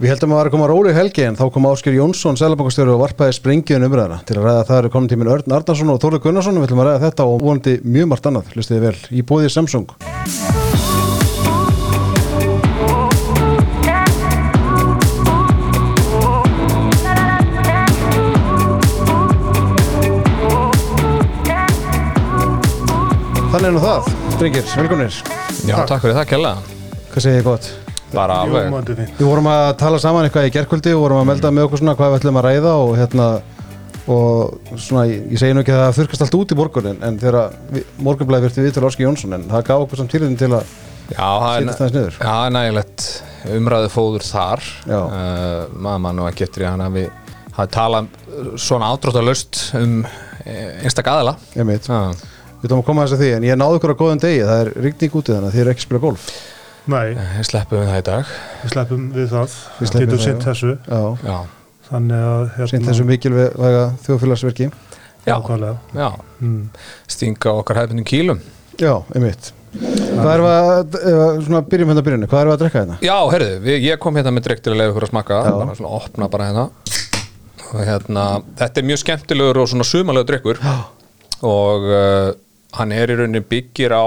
Við heldum að það var að koma róli helgi en þá kom Áskir Jónsson, selabankastjóri og varpaði springiðin umræðina til að ræða það eru komin tímin Örn Arnarsson og Þórður Gunnarsson við ætlum að ræða þetta og vonandi mjög margt annað. Hlustiði vel í bóðið Samsung. Þannig er nú það, drengir, velkomnir. Já, takk fyrir það, Kjella Hvað segir þið gott? Bara alveg. Við vorum að tala saman eitthvað í gerkvöldi og vorum að melda með okkur svona hvað við ætlum að ræða og hérna og svona, ég, segi nú ekki að það þurkast allt út í morgunin en þegar morgunblæði virti við til Áski Jónsson en það gaf okkur samt tíliðin til að Já, það er, niður. já, það er nægilegt. Umræðu fóður þar. Uh, maður mann og ekki eftir í hann að við hafa talað svona ádráttalöst um einstak aðala ég mitt, Já, við ætlum að koma að þess að því en ég náðu ykkur á góðum degi, það er rigning úti þannig að þið eru ekki að spila golf Nei, við sleppum við það í dag. Við sleppum við það. Við sleppum Getum það, já. þessu. Já, Já, Þannig að hérna sýnt þessu mikilvæga þjóðfélagsverki. Já, já. mm. stinga okkar hefðbundin kýlum Já, ég mitt Hvað við að, að- svona byrjum hérna byrjunni, hvað erum við að drekka hérna? Já, herðu, við, ég kom hérna með drikk til að leiða ykkur að smakka Já. bara svona opna bara hérna. Og hérna, þetta er mjög skemmtilegur og svona sumalega drikkur og uh, hann er í rauninni byggir á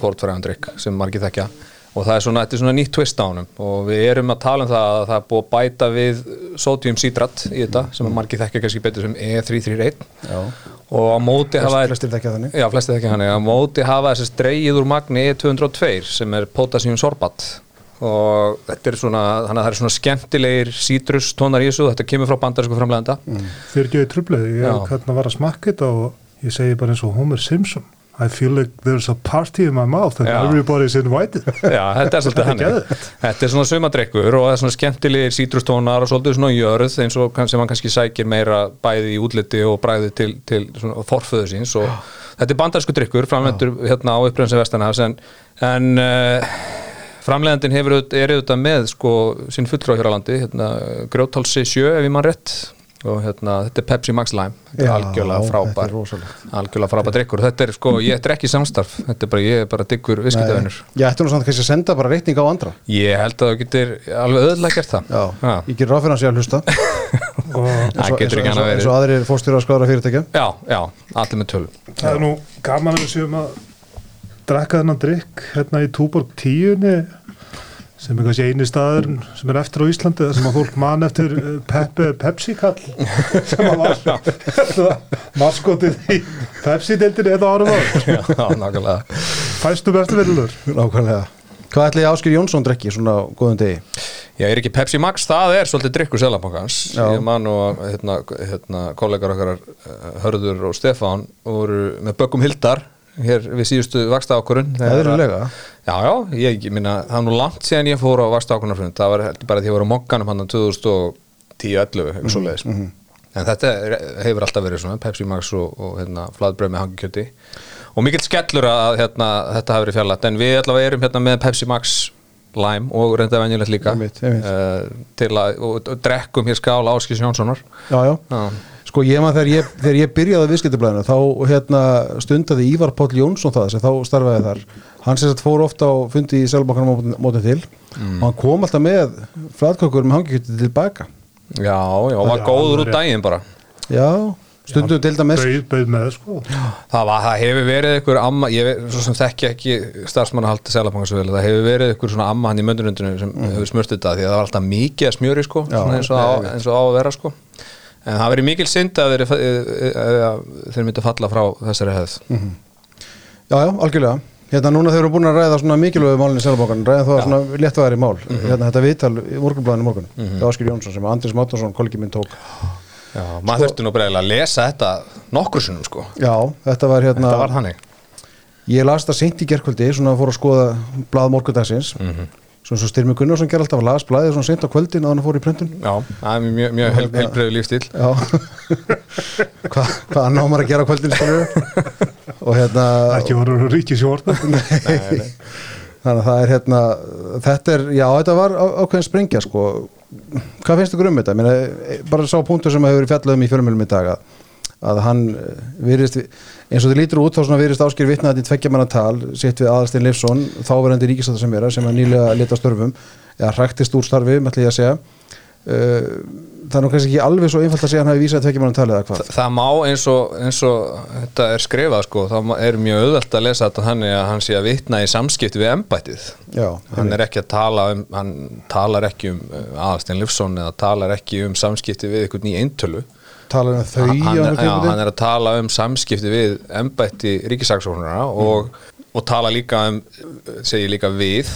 fórtfæraðan drikk sem margir þekkja og það er svona, þetta er svona nýtt twist á honum. Og við erum að tala um það að það er búið að bæta við sodium citrat í þetta sem margir þekkja kannski betur sem E331 Já, og á móti hafa flestir þekkja þannig. Já, flestið ekki hann á móti hafa þessi dreigið úr magni E202 sem er potassium sorbat. Og þetta er svona þannig að það er svona skemmtilegir sítrus tónar í þessu, þetta kemur frá bandarísku framlegenda Fyrir ekki trublaði, ég Já. hérna var að smakka þetta og ég segi bara eins og Homer Simpson I feel like there's a party in my mouth and Já. everybody's invited. Já, þetta er svolítið Þetta er hann. Þetta er svona sumadrykkur og það er svona skemmtilegir sítrustónar og svolítið svona jörð eins og sem hann kannski sækir meira bæði í útliti og bræði til, til forföðu síns og þetta er bandarísku drykkur framlendur hérna á uppröðum sem vestanhafs en, en uh, framlegandin hefur er auðvitað með sko sín fulltrá hér á landi hérna, grjótálsi sjö ef ég mann rétt og hérna, þetta er Pepsi Max Lime. Þetta er algjörlega frábær er algjörlega frábær drykkur. Þetta er sko, ég er ekki samstarf. Þetta er bara, ég er bara diggur viskitavinnur Ég ætti nú samt kannski að senda bara reikning á andra. Ég held að þú getur alveg öðlega gert það. Já, Já, ég ger ráð fyrir hans ég að hlusta. Og það getur ekki annað og, eins verið. og aðrir fórstjóra skadra fyrirtækja. Já, já, allir með tölum það er nú gaman að við séum að drekka þennan drikk hérna í Túborg 10 sem er kannski eini staður sem er eftir á Íslandi þar sem að fólk man eftir eh, Pepe Pepsi kall sem að var maskotið í Pepsi-deildinni eða árum nákvæmlega fæstum eftirverðulur Nákvæmlega Hvað ætli Áskir Jónsson drekki svona á góðum degi? Já, er ekki Pepsi Max, það er svolítið drikkur selabankans. Ég man og hérna, hérna, kollegar okkar eh, Hörður og Stefán voru með Bökkum Hildar hér við síðustu vaksta ákvörun Eðlilega. Já, já, ég, ég minna, það er nú langt síðan ég fór á vaksta ákvörunarfrund það var bara því að ég var á mokkanum hann 2010-11, eitthvað svo leiðis en þetta hefur alltaf verið svona Pepsi Max og, og hérna, flatbröð með hangikjöti og mikill skellur að hérna, þetta hafi verið fjarlætt en við allavega erum hérna með Pepsi Max Lime og reynda venjulegt líka. Einmitt, einmitt. uh, til að og, og drekkum hér skála Áskis Jónssonar. Já, já. Já. Sko ég maður þegar ég, þegar ég byrjaði að viðskiptablaðinu þá hérna stundaði Ívar Páll Jónsson það sem þá starfaði þar hann sem sagt fór ofta á fundi í Selbakanum mótið til Mm. og hann kom alltaf með flatkökur með hangikjöti tilbaka Já, já, og var Já, góður rétt. daginn bara Já, stundum til dæmis bauð, bauð með sko Það, var, það hefur verið ykkur amma, ég ve- svo sem þekki ekki starfsmannahaldi selabangasvölu, það hefur verið ykkur svona amma hann í möndunundinu sem hefur smurt þetta því að það var alltaf mikið að smjöri sko, Mm. Já, svona eins, og á, veit. eins og á að vera sko. En það verið mikil synd að þeir, þeir myndi að falla frá þessari hefð. Mm. Já, já, algjörlega Hérna núna þeir eru búin að ræða svona mikilvægu málinn í Selbakan ræða það svona léttvæðari mál Mhm. hérna þetta viðtal í morgunblæðinu morgun mm -hmm. Áskir Jónsson sem Andris Máttursson kolgi minn tók Já, maður þurfti nú bara eiginlega að lesa þetta nokkur sinnum sko. Já, þetta var hérna Þetta var þannig. Ég las það seint í gerkvöldi svona fór að skoða blað morgundagsins mm. -hmm. Svona svo Styrmi Gunnarsson ger alltaf að las blaðið svona seint á kvöldin að hann fór í pröntun Já, það er mjög, mjög hel, helbreyðu lífstíl. Já. Hva, Hvað hann ámar að gera á kvöldin skilur og hérna ekki voru ríkisjórn þannig að það er hérna þetta er, já þetta var á, ákveðin sprengja sko, hvað finnst ykkur um þetta? Meina, e, bara sá punktur sem hefur verið fjallað um í fjölumilum í dag að, að hann eh, virðist, eins og þið lítur út þá svona virðist áskýr vitnaði í tveggja manna tal sitt við Aðalstein Leifsson, þáverandi ríkisæta sem er sem er nýlega leta störfum eða hræktist úr starfi, ætla ég að segja. Uh, það er nú kannski ekki alveg svo einfalt að segja að hann hafi vísað talið eða hvað? Það má eins og, eins og þetta er skrifað sko, þá er mjög auðvelt að lesa þetta þannig að hann sé að vitna í samskipti við embættið. Já, hann er ekki að tala um hann talar ekki um aðalstein Lifsson eða talar ekki um samskipti við einhvern í eintölu talar um þau hann, hann, já, hann er að tala um samskipti við embætti ríkisaksóknara og, og tala líka um segir líka við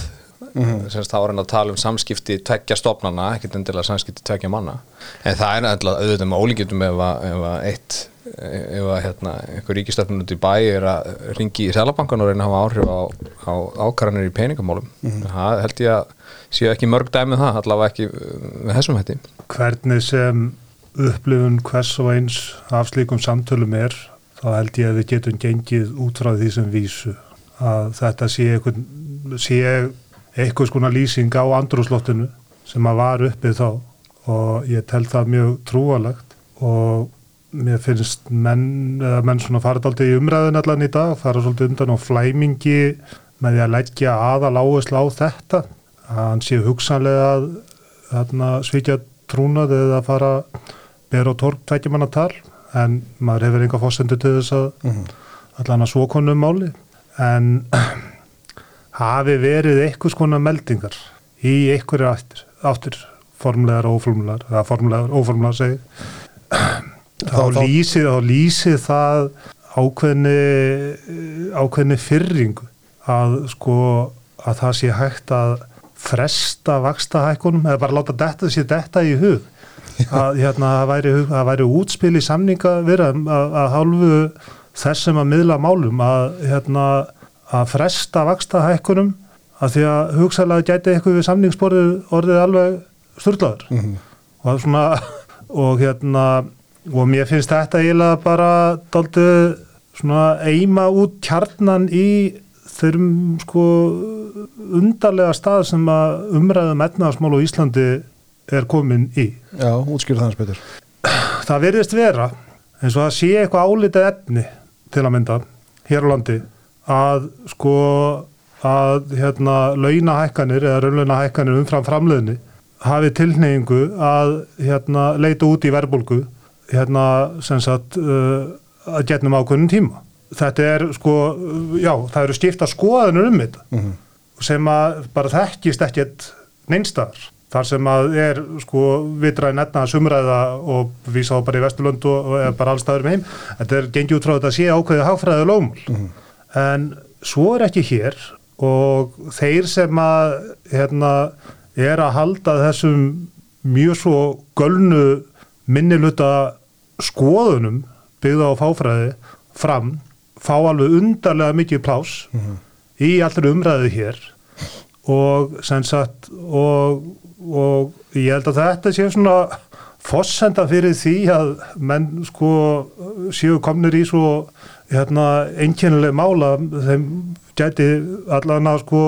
mm þá er hann að tala um samskipti tveggja stofnana, ekkert endilega samskipti tveggja manna. En það er endilega auðvitað með ólíkjöndum ef að, eitt ef að hérna, einhver ríkistöfnun út í bæ er að ringi í Sælabankan og reyna að hafa áhrif á, á ákvarðanir í peningamálum. Það held ég að séu ekki mörg dæmið það, allavega ekki uh, með þessum hætti. Hvernig sem upplifun hvers og eins af slíkum samtölum er þá held ég að við getum gengið út frá því sem vísu. Að þetta sé eitthvað, skona lýsing á andrúslottinu sem að var uppið þá og ég tel það mjög trúalegt og mér finnst menn, eða menn svona farið aldrei í umræðin allan í dag, fara svolítið undan á flæmingi með því að leggja aðal áherslu á þetta að hann sé hugsanlega að svíkja trúnað eða fara bera á torg tveikjumanna tal en maður hefur enga fórsendu til þess að Mhm. allan að svokonu um máli en hafi verið eitthvað skona meldingar í einhverju áttir, áttir formlegar og óformlegar eða formlegar og óformlegar segi þá, Þá- lýsið þá lýsið það ákveðni ákveðni fyrringu að sko að það sé hægt að fresta vaksta hækkunum eða bara láta detta sér detta í hug að hérna það væri, væri útspil í samninga vera að, að hálfu þessum að miðla málum að hérna að fresta vaksta hækkunum að því að hugsalega gæti eitthvað við samningsborðið orðið alveg sturlaður Mhm. og svona og hérna og mér finnst þetta eiginlega bara daldið svona eima út kjarnan í þeirrum sko undarlega stað sem að umræðum etnaðasmál á Íslandi er komin í. Já, útskýrðu það hans betur Það verðist vera eins og það sé eitthvað álitið efni til að mynda hér á landi að sko að hérna launahækkanir eða raunlaunahækkanir umfram framleiðni hafi tilneyingu að hérna leita út í verbulgu hérna sem sagt uh, að getnum ákveðnum tíma. Þetta er sko, já, það eru skipta skoðanur um þetta Mhm. sem að bara þekkist ekkert neinstaðar. Þar sem að er sko vitræðin etna sumræða og vísa á bara í Vesturlund og, og eða bara allstaður með heim. Þetta er gengið út frá þetta að sé ákveðið hagfræði lögmál. En svo er ekki hér og þeir sem að hérna er að halda þessum mjög svo gölnu minniluta skoðunum byggða á fáfræði fram fá alveg undarlega mikið plás í allri umræðu hér og sem sagt og, og ég held að þetta sé svona fossenda fyrir því að menn sko séu komnir í svo hérna einkennileg mála þeim gæti allan að sko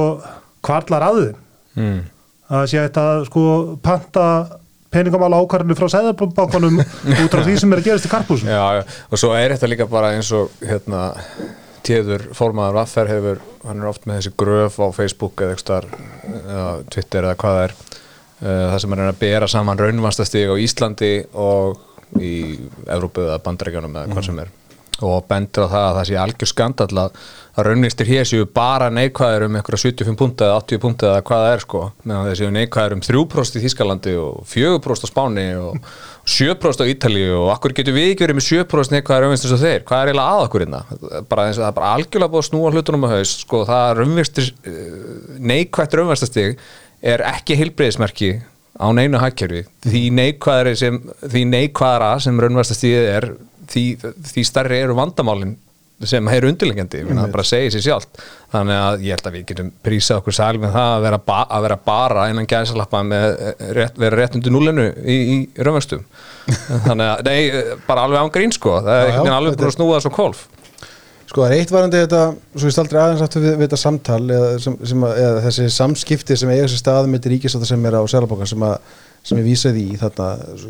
kvarlar að þeim mm. að sé þetta sko panta peningamála ákvarðinu frá sæðarbankanum út frá því sem er að gerast í karpúsum. Já, já, og svo er þetta líka bara eins og hérna tíður formaður Vaffer hefur, hann er oft með þessi gröf á Facebook eða eitthvað eða Twitter eða hvað það er það sem er að bera saman raunvastastig á Íslandi og í Evrópu eða Bandaríkjunum eða hvað sem er. Og bendur á það að það sé algjör skandall að, raunvistir hér séu bara neikvæður um einhverja 75 punta eða 80 punta eða hvað það er sko, meðan þeir séu neikvæður um 3% í Þískalandi og 4% á Spáni og 7% á Ítalíu og akkur getur við ekki verið með 7% neikvæður raunvistir og þeir, hvað er eiginlega að okkur hérna? Bara eins og það er bara algjörlega búið að snúa hlutunum á haus sko. Það raunvistir neikvætt raunvistastig er ekki heilbreyðismerki á neinu hagkerfi. Því neikvæðara sem, sem raunværstastíðið er því, því starri eru vandamálin sem er undirlengjandi, það bara segir sér sjálft. Þannig að ég held að við getum prísað okkur sæl með það að vera, ba að vera bara innan gæðsalappa með rétt, vera rétt undir núlenu í, í raunværstum þannig að, nei, bara alveg án grín sko, það er Já, veginn alveg búin að snúa þessu kolf Sko það er eitt varandi þetta, svo ég staldri aðeins aftur við, við þetta samtal eða, sem, sem að, eða þessi samskipti sem eiga sér stað með ríkisáttar sem er á Sælabokan sem, sem ég vísaði í þarna,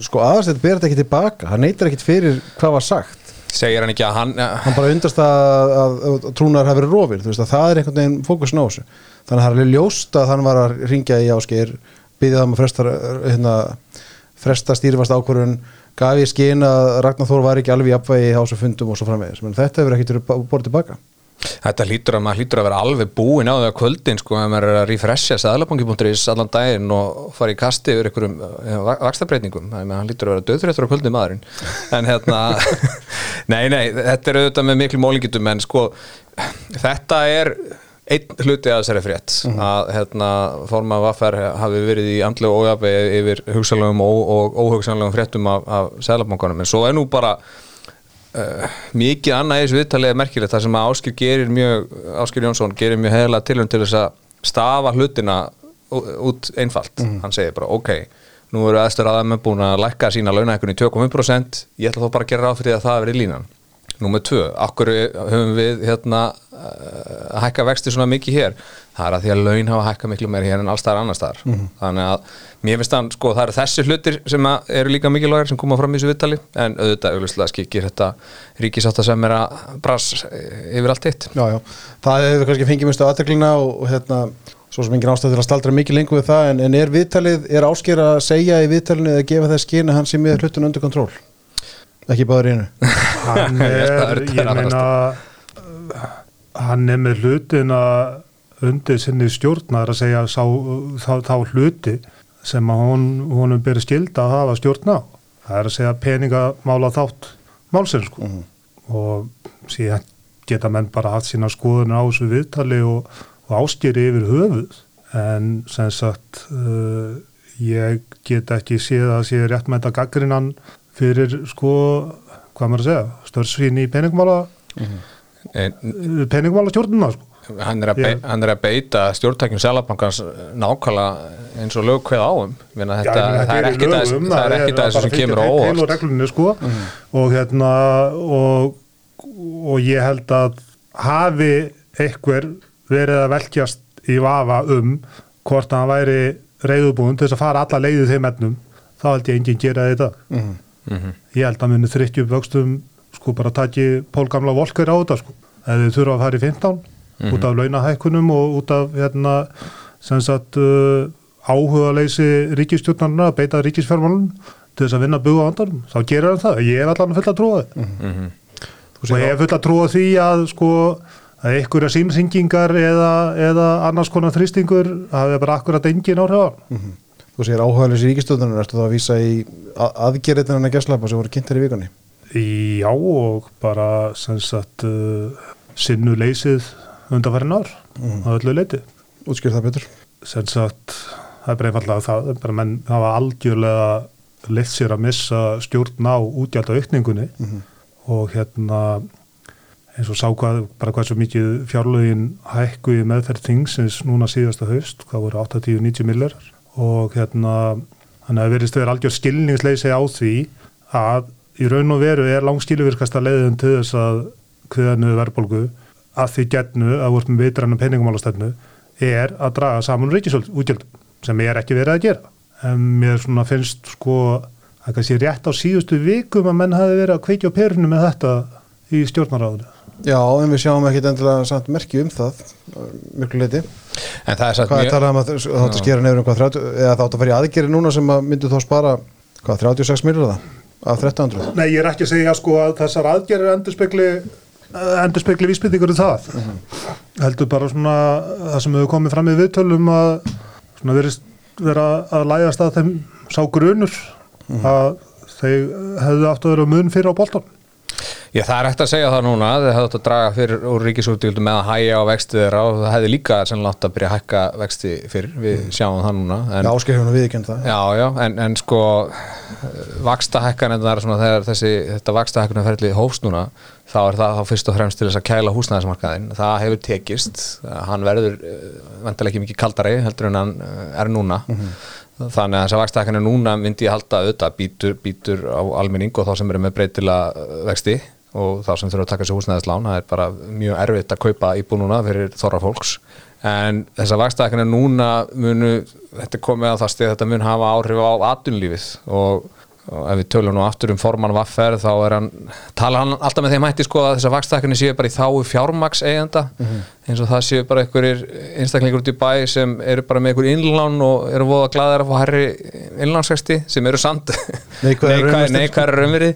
sko aðeins þetta ber þetta ekki tilbaka, hann neytar ekkit fyrir hvað var sagt, segir hann ekki að hann hann bara undrast að, að, að trúnar hafi verið rofir, þú veist að það er einhvern veginn fókusin á þessu, þannig að það er alveg ljóst að hann var að ringja í áskeir, byggja það um að fresta hérna, fresta stýrifast ákvörðun gaf ég skinn að Ragnar Þór var ekki alveg í apvægi á þessu fundum og svo framvegis. Menn þetta hefur ekkert borðið tilbaka Þetta hlýtur að maður hlýtur að vera alveg búin á því að kvöldin sko að maður er að refresha sæðlabanki.is allan daginn og fara í kasti yfir einhverjum vakstabreitingum þannig að hann hlýtur að vera döðfréttur á kvöldin maðurinn. En hérna nei nei þetta er auðvitað með miklu mólingitum en sko þetta er einn hluti að þessari frétt mm -hmm. að hérna forma vaffer hafi verið í andlega ójafið yfir hugsalögum og, og óhugsalögum fréttum af, af sæðlabankanum en svo er nú bara Uh, mikið annað í þessu viðtalið er merkilegt það sem að Áskil gerir mjög Áskil Jónsson gerir mjög heila tilhund til þess að stafa hlutina út einfalt, mm -hmm. hann segir bara ok nú eru aðstöður aðeins búin að lækka sína launahækkunni 2,5% ég ætla þá bara að gera ráð fyrir að það veri línan Númið tvö, okkur höfum við hérna að hækka vexti svona mikið hér? Það er að því að laun hafa hækka miklu meir hér en allstaðar annar staðar. Mm -hmm. þannig að mér finnst það, sko, það eru þessi hlutir sem eru líka mikið lagar sem koma fram í þessu vittali en auðvitað auðvitað skikir þetta ríkisátt sem er að brass yfir allt hitt. Já, já, það hefur kannski fengið mjög stu aðteklina og, og hérna svo sem engin ástæð til að staldra mikið lengur við það en, en er viðtalið, er ekki báður í hennu hann er, ég meina hann er með hlutina undir sinni stjórnar að segja sá, þá, þá hluti sem að hún, hún er byrjað skilda að hafa stjórna það er að segja peningamála þátt málsins sko. mm -hmm. og síðan geta menn bara haft sína skoðunar á þessu viðtali og, og áskýri yfir höfuð en sem sagt uh, ég get ekki séð að sé réttmænta gaggrinnan fyrir sko, hvað maður að segja störsvín í peningamála mm -hmm. peningamála stjórnuna sko Hann er, hann er að beita stjórntækjum selabankans nákvæmlega eins og lög hveð áum þetta, Já, það er ekki það þessu sem kemur á óvart sko. mm. og hérna og, og ég held að hafi einhver verið að velkjast í vafa um hvort að hann væri reyðubúin til þess að fara alla leiðið þeim ennum þá held ég enginn gera þetta mm. Mm -hmm. ég held að muni þrykkjum vöxtum sko bara taki pólgamla volker á þetta sko eða þau þurfa að fara í 15 mm -hmm. út af launahækkunum og út af hérna, sagt, uh, áhuga leysi ríkistjórnarna að beita ríkisfjármálun til þess að vinna að búa á andanum þá gerir hann það, ég er allan full að trúa það mm -hmm. og ég er full að trúa því að sko að einhverja símsingingar eða, eða annars konar þrýstingur hafi bara akkurat engin áhrif á mm -hmm. Þú segir áhugaðlis í ríkistjóðunar, ertu þá að vísa í aðgerðin en að gæslapa sem voru kynntir í vikunni? Já og bara sem sagt uh, sinnu leysið undanfærin ár mm. á öllu leiti Útskýr það betur Sen sagt, það er bara einfallega það bara menn hafa algjörlega leitt sér að missa stjórn á útgjald á aukningunni mm -hmm. og hérna eins og sá hvað, bara hvað svo mikið fjárlögin hækku í meðferð þingsins núna síðasta haust, hvað voru 80-90 millar og hérna þannig að verðist vera algjör skilningsleisi á því að í raun og veru er langskíluvirkasta leiðin til þess að hviðanu verðbólgu að því getnu að voru með vitranum peningumálastefnu er að draga saman ríkisútgjöld sem ég er ekki verið að gera. En mér finnst sko að kannski rétt á síðustu vikum að menn hafi verið að kveikja á perinu með þetta í stjórnaráðinu. Já, en við sjáum ekki endilega samt merki um það mjög leiti. En það er satt mjög... Hvað er talað um að það átt að skera nefnum hvað 30, eða það átt að fara í aðgeri núna sem að myndu þá spara hvað 36 miljóða af 1300? Nei, ég er ekki að segja sko að þessar aðgerir endur spekli endur spekli vísbyttingur í það uh mhm. -huh. heldur bara svona það sem hefur komið fram í viðtölum að svona verist vera að læðast að þeim sá grunur uh mhm. -huh. að þeir hefðu átt að vera mun fyrir á bóltan Já, það er ekkert að segja það núna, þið hefðu átt að draga fyrir úr ríkisúttíldum með að hæja á vexti þeirra og það hefði líka sannlega átt að byrja að hækka vexti fyrir, við mm. sjáum það núna en, Já, áskilfjónu viðkjönd það. Já, já, en, en sko vaksta hækkan en það er svona þegar þessi, þetta vaksta hækkan er ferðið hófst núna þá er það þá fyrst og fremst til þess að kæla húsnæðismarkaðin það hefur tekist, hann verður eh, vantilega ekki mikið kaldari heldur en hann eh, er núna. Mm -hmm þannig að þess að vakstækkanir núna myndi ég halda auðvitað býtur, býtur á almenning og þá sem eru með breytila uh, vexti og þá sem þurfa að taka sér húsnæðislán það er bara mjög erfitt að kaupa íbú núna fyrir þorra fólks. En þess að vakstækkanir núna munu þetta komið á það stið þetta mun hafa áhrif á atunlífið og og ef við tölum nú aftur um formann vaffer þá er hann, tala hann alltaf með þeim hætti sko að þessar vakstækkunni séu bara í þáu fjármaks eigenda eins og það séu bara einhverjir einstaklingur út í bæ sem eru bara með einhver innlán og eru voða glæðir að fá herri innlánsvexti sem eru samt Neikvæðir raunvextir, neikvæðir raunveri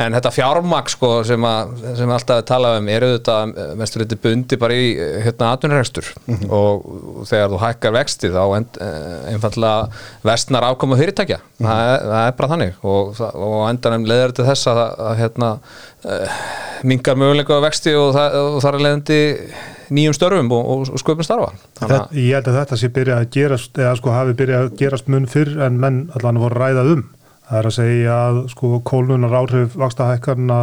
en þetta fjármaks sko sem, að, sem alltaf er talað um eru þetta mestur þetta bundi bara í hérna atvinnurekstur. Og, og þegar þú hækkar vexti þá einfallega vestnar afkoma og, og endanum leður til þess að, að hérna uh, mingar möguleika á vexti og, það, og þar er leðandi nýjum störfum og, og, sköpum starfa að Ég held að þetta sé byrjað að gerast eða sko hafi byrjað að gerast mun fyrr en menn allan voru ræðað um. Það er að segja að sko kólnunar áhrif vakstahækkarna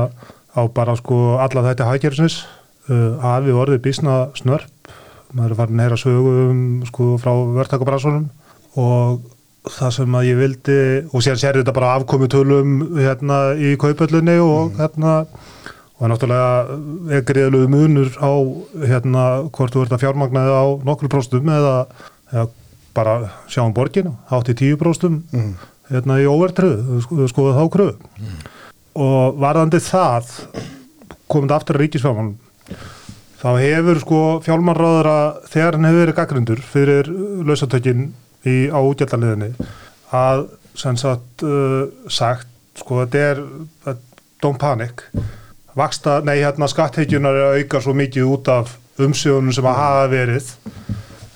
á bara sko alla þetta hækjarsins uh, hafi orðið bísna snörp. Maður er farin að heyra sögum sko frá verktakabransunum og það sem að ég vildi og sér sér þetta bara afkomi tölum hérna í kaupöllunni og hérna og það er náttúrulega er greiðlegu munur á hérna hvort þú ert að fjármagnaði á nokkru próstum eða, eða bara sjá um borginu, hátt í tíu próstum hérna í óvertröðu, sko, skoða þá kröðu og varðandi það komandi aftur að ríkisfjármálum þá hefur sko fjármálráðara þegar hann hefur verið gaggrindur fyrir lausatökin í, á útgjaldaliðinni að sem sagt uh, sagt sko þetta er don't panic. Vaksta, nei hérna skattheikjunar er að auka svo mikið út af umsögunum sem að hafa verið.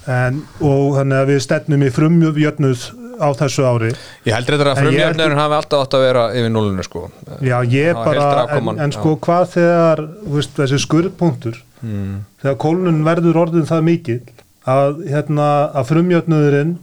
En, og þannig að við stefnum í frumjöfnuð á þessu ári. Ég heldur þetta að frumjöfnurinn hafi alltaf átt að vera yfir núlinu sko. Já, ég var bara, en, en sko hvað þegar, veist, þessi skurðpunktur, mm. þegar kólnun verður orðin það mikil að, hérna, að frumjöfnuðurinn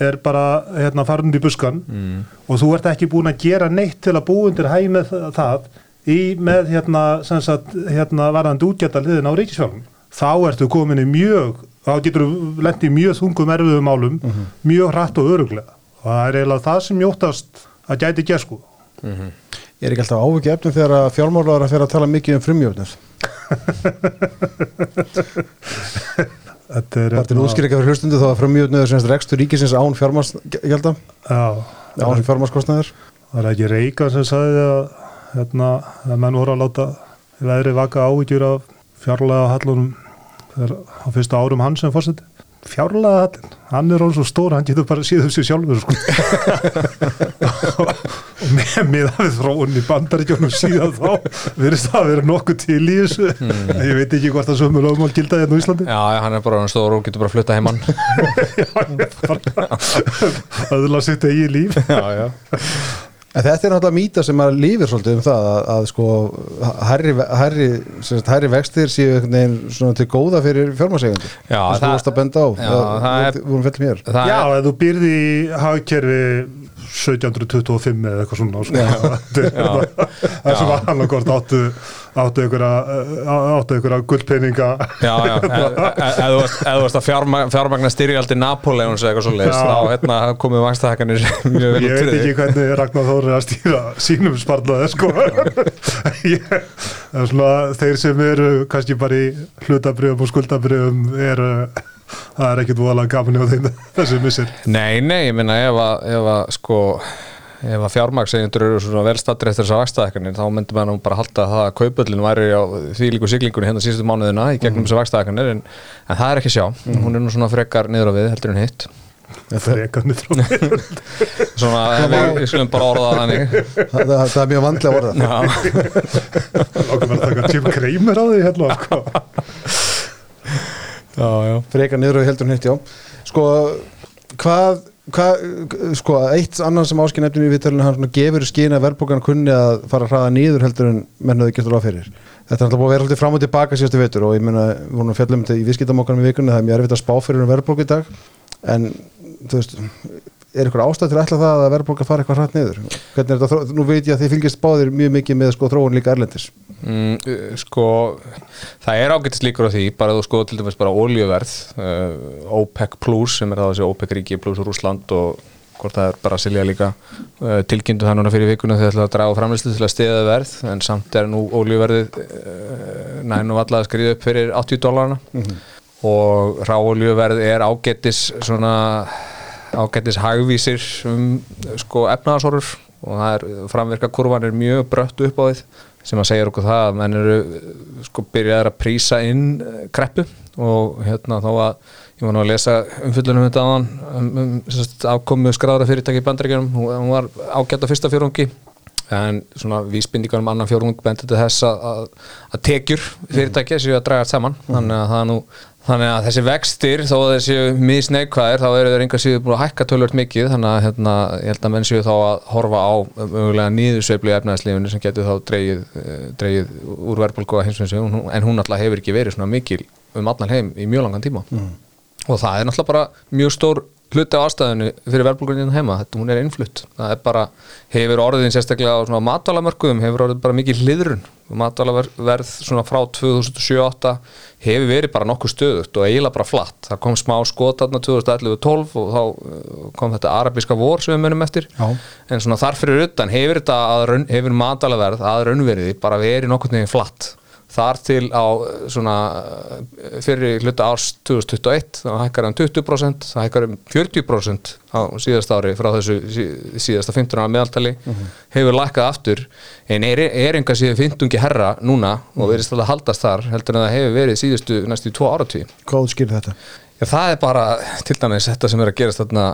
er bara, hérna, farund í buskan Mm. og þú ert ekki búin að gera neitt til að búa undir hæg með það- í, með, hérna, sem sagt, hérna, varðandi útgjaldaliðin á ríkisfjárnum. Þá ertu komin í mjög, þá getur þú lent í mjög þungum erfiðum málum, mjög hratt og öruglega. Og það er eiginlega það sem mjóttast að gæti ekki sko. Ég er ekki alltaf ávikið efnum þegar að fjármálar að fyrir að tala mikið um frumjöfnir Þetta er, Bara til útskýringa fyrir hlustundu þá að frumjöfnir er semst rekstur ríkisins án fjármálsgjalda Já, án fjármálskostnaður Það er ekki Reykján sem sagði að, hérna, að menn voru að láta veðri vaka áhyggjur af fjárlega hallunum á fyrsta árum hans sem fórseti. Fjárlega hallin, hann er hann svo stór, hann getur bara síðum sér sjálfur sko. með, að við þróun í bandaríkjónum síðan þá verðist það að vera nokkuð til í þessu. Ég veit ekki hvort það sömur lögmál gilda hérna á Íslandi. já, hann er bara orðinn stór og getur bara að flutta heimann Öðla sitt eigi líf. já, já En þetta er náttúrulega mýta sem að lífir svolítið um það að, að sko herri, herri, herri vextir séu einhvern veginn svona til góða fyrir fjármálsegendur Já, það það- varst að benda á Já, það er- fellum hér það Já, er, ef þú býrði í hagkerfi 1725 eða eitthvað svona sko. Það sem var áttu áttu einhverja áttu einhverja gullpenninga já, já, e- e- ef þú varst- að fjármagna, styrjaldi Napoleons eða eitthvað svo leiðist, Já. þá hérna komið vangstahækkanir Ég veit ekki hvernig Ragnar Þóri að stýra sínum sparlaði sko. Þeir sem eru kannski bara í hlutabrjöfum og skuldabrjöfum eru það er ekkit voðalega gaman hjá þeim þessi missir. Nei, nei, ég minna ef að, ef að sko ef að fjármagsegjundur eru svona velstatri eftir þessar vakstaðækkanir þá myndi maður nú bara halda að það að kaupöllin væri á því líku siglingunni hérna síðustu mánuðina í gegnum þessar vakstaðækkanir en, en það er ekki sjá, hún er nú svona frekar niður á við heldur en hitt. Frekarnir frá mér svona, ef við, við skulum bara orða það þannig. Það, það, það er mjög vandlega orða við að taka Jim Kramer á því hérna sko frekar niður og heldur já. Sko, hvað, hvað sko, eitt annan sem áskinn eftir í viðtölinu hann gefur skýna verðbókan kunni að fara að hraða niður heldur en menn höfðu getur á fyrir. Þetta er alltaf búið að vera alltaf fram og tilbaka síðustu vitur og ég meina, við vorum að fjalla um þetta í viðskiptamokkanum í vikunni, það er mjög erfitt að spá fyrir um verðbók í dag. En, þú veist er ykkur ástæð til að ætla það að verðbóka fara eitthvað hratt niður? Hvernig er þetta, nú veit ég að þið fylgist báðir mjög mikið með sko þróun líka erlendis Mm, sko það er ágættis líkur á því bara þú sko til dæmis bara oljuverð uh, OPEC plus sem er það þessi OPEC ríki plus Rúsland og hvort það er bara að silja líka uh, tilkynntu það núna fyrir vikuna þegar það draga framlýslu til að stiða verð en samt er nú oljuverðið uh, nænu valla að skriða upp fyrir 80 dólarna og ráoljuverð er ágættis svona ágættis hagvísir um sko efnaðasorur og það er, framvirka kurvan er mjög brött upp á því sem að segja okkur það að menn eru sko byrjaðar að prísa inn eh, kreppu og hérna þá að ég var nú að lesa umfyllunum þetta á hann um, um, afkomu skráðara fyrirtæki í bandaríkjunum, hún, var ágætt á fyrsta fjórungi en svona vísbindingar um annan fjórung bendur til þess að, að, tekjur fyrirtæki séu að draga saman. Þannig að það er nú Þannig að þessi vextir, þó að þessi misneikvæðir, þá eru þeir enga síður búin að hækka tölvört mikið, þannig að hérna, ég held að menn séu þá að horfa á mögulega nýðusveiflu í efnæðslífinu sem getur þá dreigið, eh, dreigið úr verðbólku að heimsveinsu, en hún alltaf hefur ekki verið svona mikil um allan heim í mjög langan tíma. Mm. Og það er náttúrulega bara mjög stór hluti á ástæðinu fyrir verðbólkunni heima, þetta hún er innflutt. Það er bara, hefur orðin sérstaklega á svona matvalamörkuðum, hefur orðin bara mikið hliðrun, matvalaverð svona frá 2007-08 hefur verið bara nokkuð stöðugt og eiginlega bara flatt, það kom smá skot aðna 2011-12 og þá uh, kom þetta arabíska vor sem við munum eftir. Já. en svona þarfir utan hefur þetta að, hefur matvalaverð að raunveriði bara verið nokkuð nefnir flatt þar til á svona fyrir hluta árs 2021 þá hækkar um 20% það hækkar um 40% á síðast ári frá þessu síðasta 15 ára meðaltali mhm. -huh. hefur lækkað aftur en er, er enga síðan 15 herra núna og mhm. verðist alltaf haldast þar heldur en það hefur verið síðustu næstu 2 ára tí Hvað skilur þetta? Já það er bara til dæmis þetta sem er að gerast þarna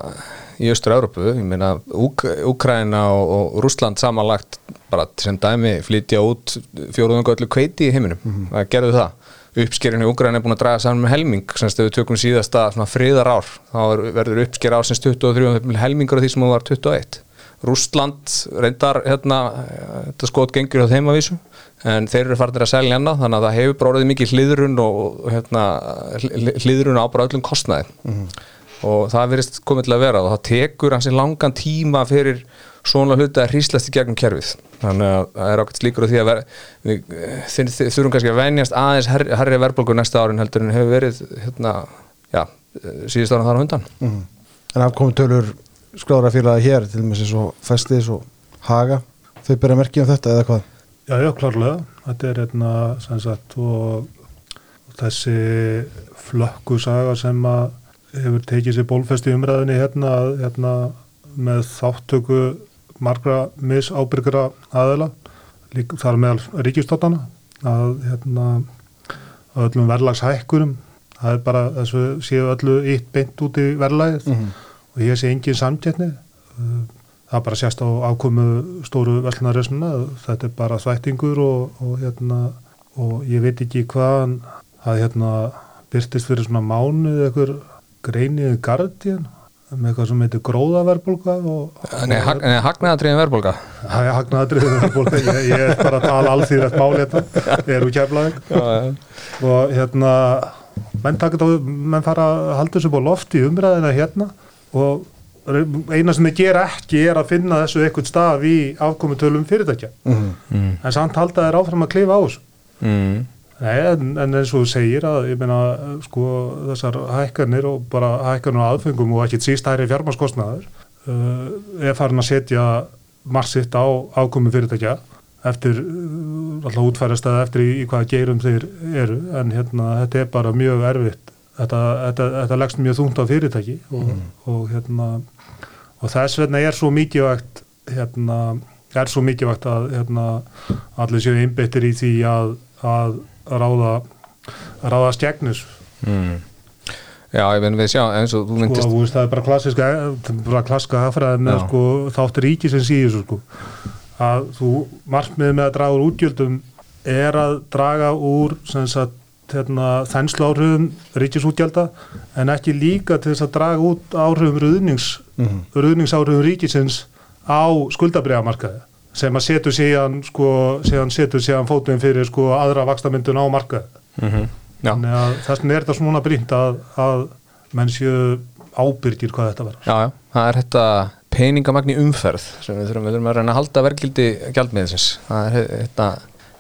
í Östur-Európu, ég meina Úkræna og, og Rúsland samanlagt bara sem dæmi flytja út fjóruðungu öllu kveiti í heiminum. Mm -hmm. það gerðu það, uppskerinu í Úkræna er búin að draga saman með helming, semst ef við tökum síðasta friðar ár, þá verður uppsker ásins 23 helmingur af því sem það var 21 Rúsland reyndar hérna, þetta skot gengur á þeim að vísu en þeir eru farinir að selja hana þannig að það hefur bróðið mikið hliðrun og hérna, hliðrun á bara öllum kostnæði mm -hmm og það verist komið til að vera og það tekur hansi langan tíma fyrir svona hluti að hríslast í gegnum kerfið. Þannig að það er ákveðt slíkur á því að ver, við þurfum kannski að venjast aðeins herri, herri verðbólgu næsta árin heldur en hefur verið hérna, já, síðust ára þar á hundan mm -hmm. En afkomið tölur sklára að hér til og með sér svo festis og haga. Þau byrja merkja um þetta eða hvað? Já, já, klárlega. Þetta er hérna sannsagt og þessi flökkusaga sem að hefur tekið sér bólfesti umræðinni hérna, hérna með þáttöku margra misábyrgra aðela þar meðal ríkistóttana að hérna öllum verðlagshækkurum það er bara þess að séu öllu eitt beint út í verðlagið. Mm -hmm. og ég sé engin samtjetni það bara sést á ákomu stóru verðlunarismuna þetta er bara þvættingur og, og hérna og ég veit ekki hvaðan að hérna byrtist fyrir svona mánuð eitthvað greiniðu Guardian með eitthvað sem heitir gróðaverbolga Nei, hagnaðadriðin verbolga Það er hagnaðadriðin verbolga ég, ég er bara að tala allþýrætt mál hérna er úr keflaðing og hérna menn, á, menn fara að halda þessu búið loft í umræðina hérna og eina sem þið gera ekki er að finna þessu eitthvað staf í afkomutölum fyrirtækja mm -hmm. en samt halda þeir áfram að klifa á þessu mm. Nei, en, en eins og þú segir að ég meina sko þessar hækkanir og bara hækkanir á aðfengum og ekki síst hæri fjármarskostnaður uh, er farin að setja marsitt á ákomi fyrirtækja eftir uh, alltaf útfærast að eftir í, í hvaða geirum þeir eru en hérna þetta er bara mjög erfitt þetta, þetta, þetta leggst mjög þungt á fyrirtæki og, mm. og, og hérna og þess vegna er svo mikilvægt hérna er svo mikilvægt að hérna allir séu einbettir í því að að ráða ráða stjæknus mm. Já, ég finn við sjá eins og þú myndist sko, það er bara klassiska bara klassiska aðfræði með sko, þáttur ríki sem síður sko, að þú markmiði með að draga úr útgjöldum er að draga úr sagt, hérna, þenslu áhrifum ríkisútgjölda en ekki líka til þess að draga út áhrifum ruðnings, mm -hmm. ruðningsáhrifum ríkisins á skuldabriðamarkaði sem að setur síðan sko, síðan fótum fyrir sko aðra vakstamyndun á marka mm -hmm. þannig að þess vegna er þetta svona brínt að, að menn séu ábyrgir hvað þetta verður. Já, já, það er þetta peningamagni umferð sem við þurfum, við þurfum að reyna að halda verkildi gjaldmiðsins, það er þetta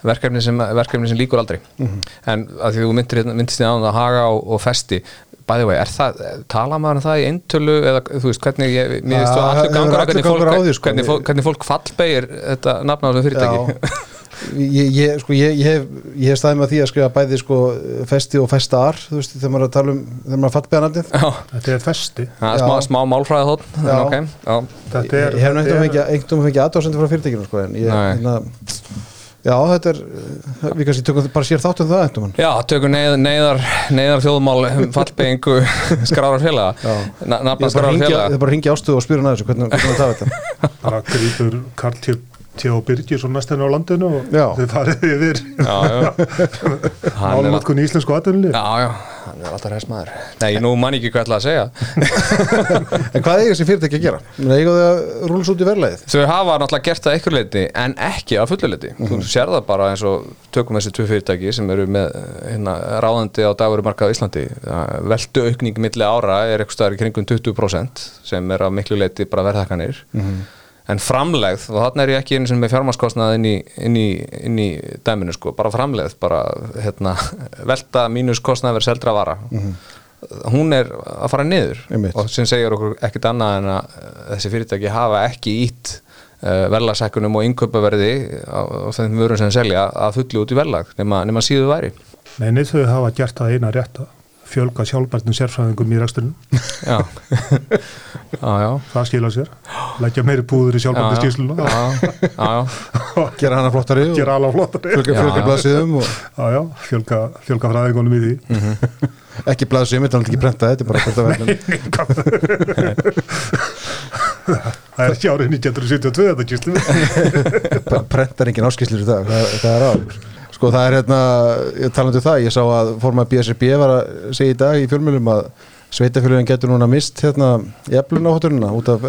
verkefni sem, verkefni sem líkur aldrei mm -hmm. en að því þú myndir, myndist á það að haga og, og festi bæði vei, er það, tala maður um það í eintölu eða þú veist, hvernig ég, mér veist þú allir gangur að hvernig fólk, sko. hvernig, hvernig fólk fallbegir þetta þessu fyrirtæki ég, ég, sko, ég, ég hef, ég hef staðið með því að skrifa bæði sko, festi og festar þú veist, þegar maður er að tala um þegar maður er beðanandið Já, Þetta er festi. það er Já. smá, smá málfræði þótt Já. en ok, já Þetta ég, er, ég hef er- fengið aðdásendur frá fyrirtækinu sko, en ég, hérna, já, þetta er við kannski tökum bara sér þáttum það einhvern Já, tökum neyðar, neyðar, neyðar þjóðmál fallbyggingu skrárar félaga Já. Na- Ég nafna er bara að skrárar hringja- félaga ég er bara að ringja ástuð og spyrja þessu hvernig, hvernig það þetta bara grípur Karl T. T. og Birgir svo næst henni á landinu og Já. þið farið yfir Já, já Hann er, álmátkun í íslensku aðdunni. já, já, hann er alltaf hræst maður Nei, nú man ég ekki hvað ég ætla að segja en hvað eiga þessi fyrirtæki að gera? Menna, eiga þau að rúlis út í verðlæðið? Þau hafa náttúrulega gert það eitthvað leiti en ekki að fullu leiti. Þú sér það bara eins og tökum þessi tvö fyrirtæki sem eru með hérna, ráðandi á dagverumarkað á Íslandi. Veldu aukning milli ára er eitthvað staðar í kringum 20% sem að miklu leiti bara verðhækkanir. En framlegð, og þarna er ég ekki einu sem með fjármaskostnað inn í, inn í, inn í dæminu sko, bara framlegð, bara hérna, velta mínus kostnað verið seldra vara. Hún er að fara niður Einmitt. og sem segir okkur ekkert annað en að eh, þessi fyrirtæki hafa ekki ítt uh, verðlagsækunum og innköpaverði á, á þeim vörum sem þeir selja að fullu út í verðlag nema, nema síðu væri Nei, nei, þau hafa gert það eina rétta fjölga sjálfbærtum sérfræðingum í ræksturinn já, já, já. Það skila sér, leggja meiri púður í sjálfbærtum skýsluna já, já, já, Gera hana flottari og gera alveg flottari. fjölga, fjölga blaðsíðum og já, já, fjölga, fjölga fræðingunum í því. Mm. ekki blaðsíðum, þetta er ekki prenta þetta er bara hvort að verðin það er ekki árið 1972 þetta skýslum prentar engin áskýslur í dag það, það er á sko það er hérna, ég talandi um það ég sá að forma BSRB var að segja í dag í fjölmjölum að sveitafjölugin getur núna mist hérna í eflunahótturina út af,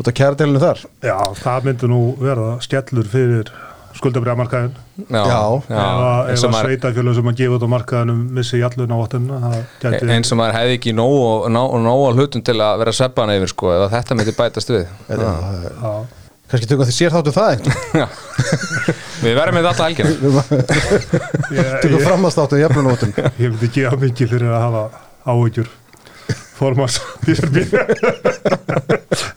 út af kjæradelinu þar já, það myndi nú verða skellur fyrir skuldabriðamarkaðin Já. ef að- eins ef og að maður sveitafjölu sem að gefa út á markaðinum missi jallun á vatnuna það gæti eins og maður hefði ekki nóg, nóg, nóg hlutum til að vera sveppana yfir sko, eða þetta myndi bætast við Þetta, Já. Kannski tökum því sér þáttu það einhvern Já. við verðum með þetta helgina ég, tökum ég, framastáttu í eflunahótturinn ég myndi gefa mikið fyrir að hafa áhyggjur formans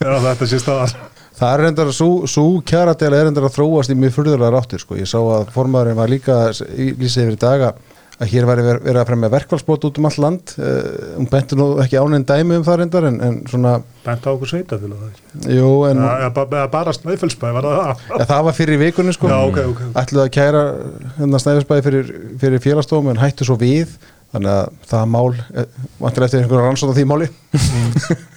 eða þetta sé staðar Það er reyndar, svo kjaradela er reyndar að þróast í mjög furðulega ráttir sko. Ég sá að formaðurinn var líka í- lýsið yfir í daga að hér væri ver- verið að fremja verkfallsbót út um all land. Uh, hún benti nú ekki áninn dæmi um það reyndar en, en svona, bent á okkur en eða ba- eða bara snæfellsbæ var það það? Ja, það var fyrir vikunni sko. Já, ok, ok. ætluðu að kæra hérna snæfisbæði fyrir, fyrir félagstofum en hættu svo við. Þannig að það mál eh, vantilega eftir einhverja rannsóta því máli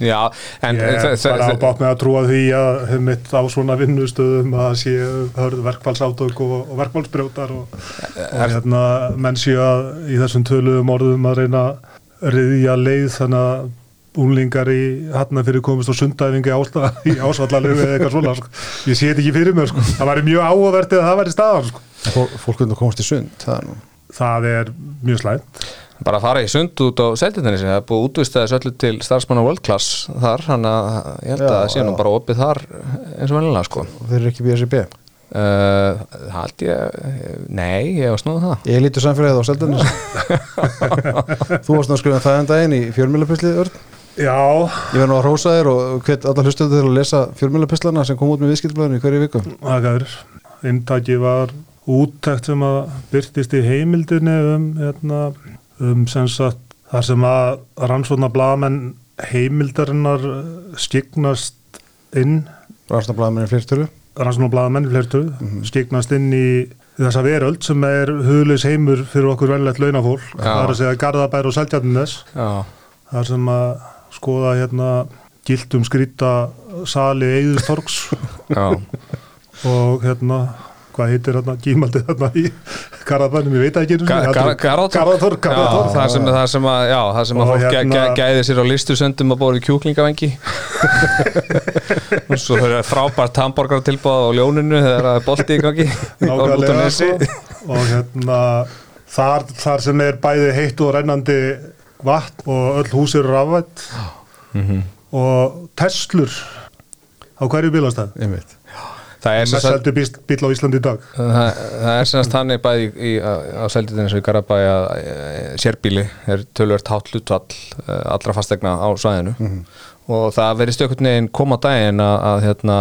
Já, en Ég er bara ábátt með að trúa því að hef mitt á svona vinnustöðum að sé hörð verkfallsátök og, og verkfallsbrjótar og, og hérna menn sé að í þessum töluðum orðum að reyna að riðja leið þannig að únlingar í hann fyrir komist og sundæfingi ásvallalegu eða eitthvað svona sko. ég sé þetta ekki fyrir mér sko. það væri mjög áhugavert eða það væri staðan sko. Fólk, fólk kunni að komast í sund það er nú það er mjög slæmt bara að fara í sund út á seldinni sem er búið að útvista þessu öllu til starfsmanna World Class þar, hann að ég held að það sé nú bara opið þar eins og vennilega sko. Og þeir eru ekki BSB uh, hald ég, nei, ég var snúið það. Ég lítur samfélagið á seldarnis Þú varst nú að skrifa það en daginn í fjölmjölapislið Örn. Já, Ég verð nú að hrósa þér og hvet alla hlustuðu til að lesa fjölmjölapislana sem kom út með viðskiptablaðinu í hverju viku. Það gæður inntaki var úttækt sem að byrtist í heimildinni um, hérna, um sem sagt þar sem að rannsóna blaðamenn heimildarinnar eh, skyggnast inn. Rannstablaðinu fleirtölu? Rannsóna blaðamenn flertu, skyggnast inn í þessa veröld sem er hugleis heimur fyrir okkur venlegt launafólk. Já. það er að segja Garðabær og Seltjarnines Já, þar sem að skoða hérna gildum skrýta sali Eðustorgs já, og hérna hvað heitir hérna gímaldið hérna í Garðabænum, ég veit ekki einu sinni. Ga- Gar- Garðatorg Garðatorg, Já, Garðatorg það sem, að, já, það sem að fólk hérna- gæði sér á listusöndum að bóra í kjúklingavengi. Og svo eru frábært hamborgar tilbúð á ljóninu þegar það er bolti í gangi. Sko. og hérna þar, þar sem er bæði heitt og rennandi vatn og öll hús eru rafvætt Mhm. og Teslur á hverju bílastæð Einmitt Það er mest seldu bíl, á Íslandi í dag. Það, það er semast þannig bæði í, á, seldinu eins og í Garabæ að e, sérbíli er tölvöld hátt hlutvall e, allra fastegna á svæðinu. Og það einhvern veginn koma á daginn að, að hérna,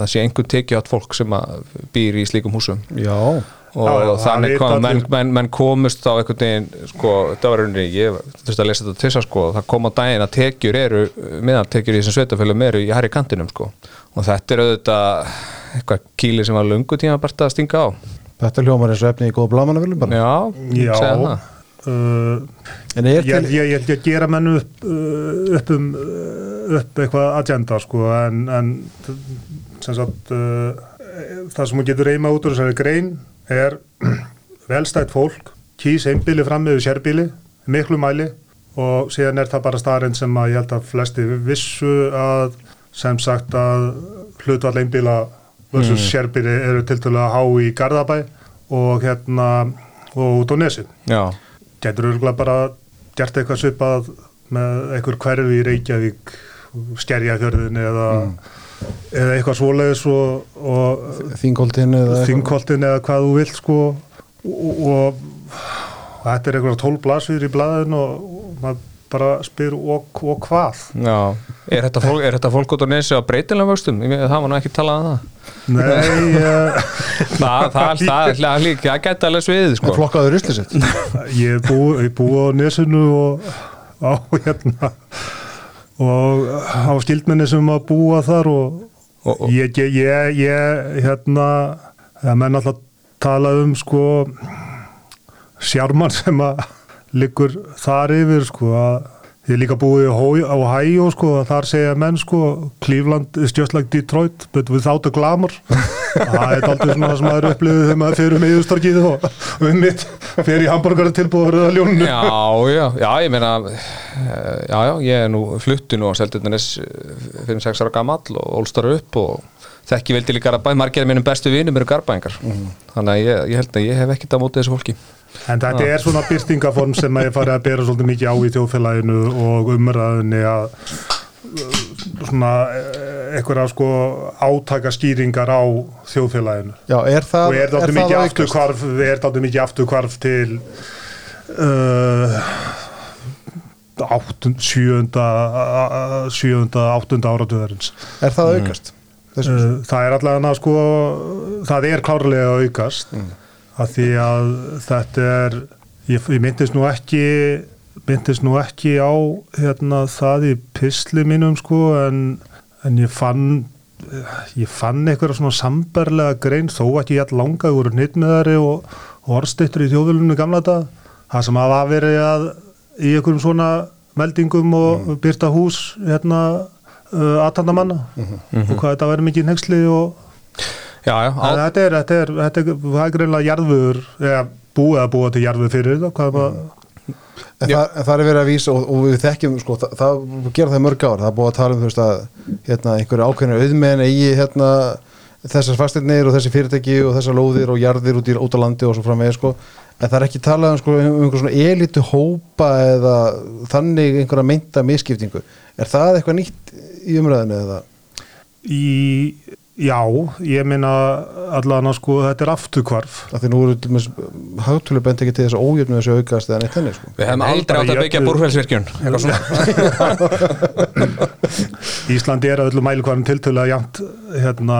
það sé einhvern tekið átt fólk sem að býr í slíkum húsum. Já, og Já, þannig kom, menn, menn, menn komust á einhvern veginn sko, þetta var rauninni, ég þurfti að lesa þetta tissa sko, það kom á daginn að tekjur eru meðantekjur í þessum sveitafélum eru í hærri kantinum sko, og þetta er auðvitað eitthvað kýli sem var lungu tíma bara að stinga á. Þetta hljómar eins og efni í góða blamanavillum bara. Já, Já, segja það. uh, En er ég til, held ég, ég, ég gera menn upp, uh, upp um uh, upp eitthvað agenda sko en, en sem sagt uh, það sem hún getur reyma út úr þessari grein er velstætt fólk kýs einbíli fram með sérbíli miklu mæli og síðan er það bara starinn sem að ég held að flesti vissu að sem sagt að hlutvall einbíla versus mm. sérbíli eru til dælu að há í Garðabæ og hérna og út á nesin já, getur örgulega bara gert eitthvað svipað með einhver hverfi í Reykjavík skerjafjörðin eða, eða eitthvað svoleiðis og, og þingoltin eða þingkoltin eða hvað þú vilt sko. Og, og, og þetta er eitthvað tól blasviður í blaðin og, og maður bara spyr og, og hvað? Já. Er þetta fólk, er þetta fólk út á nesi á breytilega vöxtum, það var nú ekki talað um það. Nei, það, það, það, líka, það gæti alveg sviðið sko. Flokkaður rusli sitt. Ég er búið búið á nesinu og á hérna og á skildmenni sem að búa þar og, Og- og- ég, ég, ég, hérna það menn alltaf tala um sko sjármann sem að liggur þar yfir sko að ég er líka búið á Hæjó sko að þar segja menn sko Cleveland is just like Detroit but without a glamour. Það er aldrei svona það sem maður upplifið þegar maður fyrir um yðustorkið og og um mitt fyrir í hambúrgara tilbúið að ljónu já, já, já, ég meina já, já, ég er nú fluttu nú á Seldurnes 5-6 ára gamall og ólstar upp og þekki veldi líka Garabæ, margir af mínum bestu vinum eru Garabæingar. Þannig að ég, ég held að ég hef ekkert á móti þessu fólki En þetta er svona byrtingaform sem að ég farið að bera svolítið mikið á í þjóðfélaginu og umræðinni að uh, svona eh, einhverja sko átaka skýringar á þjóðfélaginu. Já, er það og er þetta mikið afturkvarf er þetta mikið afturkvarf til uh, áttund, sjöunda uh, sjöunda, áttunda áratöðarins Er það að aukast? Þessu, Uh, það er allavega sko það er klárlega aukast. Mm. Að því að þetta er ég, ég myndist nú ekki myndist nú ekki á hérna, það í pisli mínum sko en, en ég fann ég fann eitthvað svona sambarlega grein þó ekki ég all langa úr nýttmiðari og, og orðstittur í þjóðvölunum gamla dag það sem hafa verið að í einhverjum svona meldingum og byrta hús hérna uh, aðtandamanna og hvað þetta verið mikið nexli og já, já, á, þetta er, þetta er, þetta er, það er greinlega jarðvöður, eða búið að búa til jarðvöð fyrir þetta, hvað er maður, En það, en það er verið að vísa og, og við þekkjum, sko, það, það gera það í mörg ár, það er búið að tala um þú veist að hérna, einhverju ákveðinu auðmenn eigi hérna, þessar fasteirnir og þessi fyrirtæki og þessar lóðir og jarðir út, í, út á landi og svo framvegis sko, en það er ekki talað um, sko, um einhver svona elitu hópa eða þannig einhverja meinta miskiptingu. Er það eitthvað nýtt í umræðinu eða? í, já, ég minna allan að sko, þetta er afturkvarf. Af því nú eru hagtölu bent ekki til þess að ójöfnu þessu aukast eða neitt henni sko. við hefum aldrei átt að byggja búrfælsvirkjun Íslandi er að öllu mælikvarum tiltölu að jæmt hérna,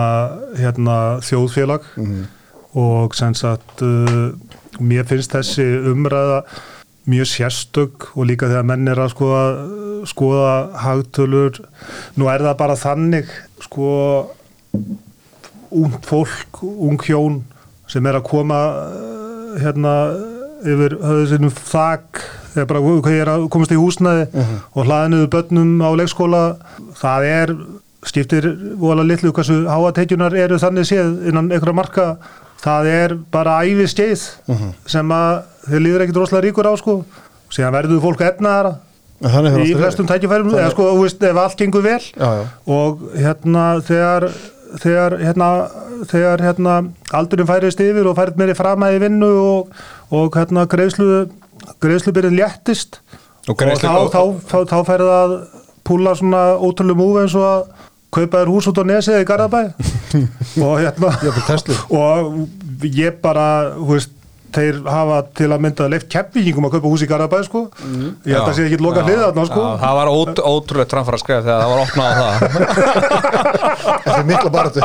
hérna þjóðfélag og sem sagt uh, mér finnst þessi umræða mjög sérstök og líka þegar menn er að skoða, skoða hagtölur, nú er það bara þannig sko ung fólk, ung hjón sem er að koma uh, hérna yfir höfðu sinum þak þegar bara hvað er að komast í húsnaði og hlaðinuðu börnum á leikskóla. Það er, skiptir vola litlu hversu háatekjunar eru þannig séð innan einhverja marka. Það er bara æfi skeið sem að þeir líður ekkit rosalega ríkur á sko. Síðan verður fólk efnaðara í flestum tækifærum eða sko, þú veist, ef allt gengur vel Já, já. og hérna þegar þegar hérna, þegar hérna aldurinn færist yfir og færið meiri framæði vinnu og, og hérna greiðslu greiðslubyrðin léttist Og og, greiðslu- þá, þá, þá, þá færið að púla svona ótrúlega múfi eins og að kaupa þér hús út á nesið í Garðabæ. Og hérna og ég bara, þú veist þeir hafa til að mynda leift keppvíkingum að kaupa hús í Garðabæð sko. Ég held að sé ekki loka Já. hliðarna sko það var ót, ótrúlega framfæra skref þegar það var opnað á það. Eftir mikla baratu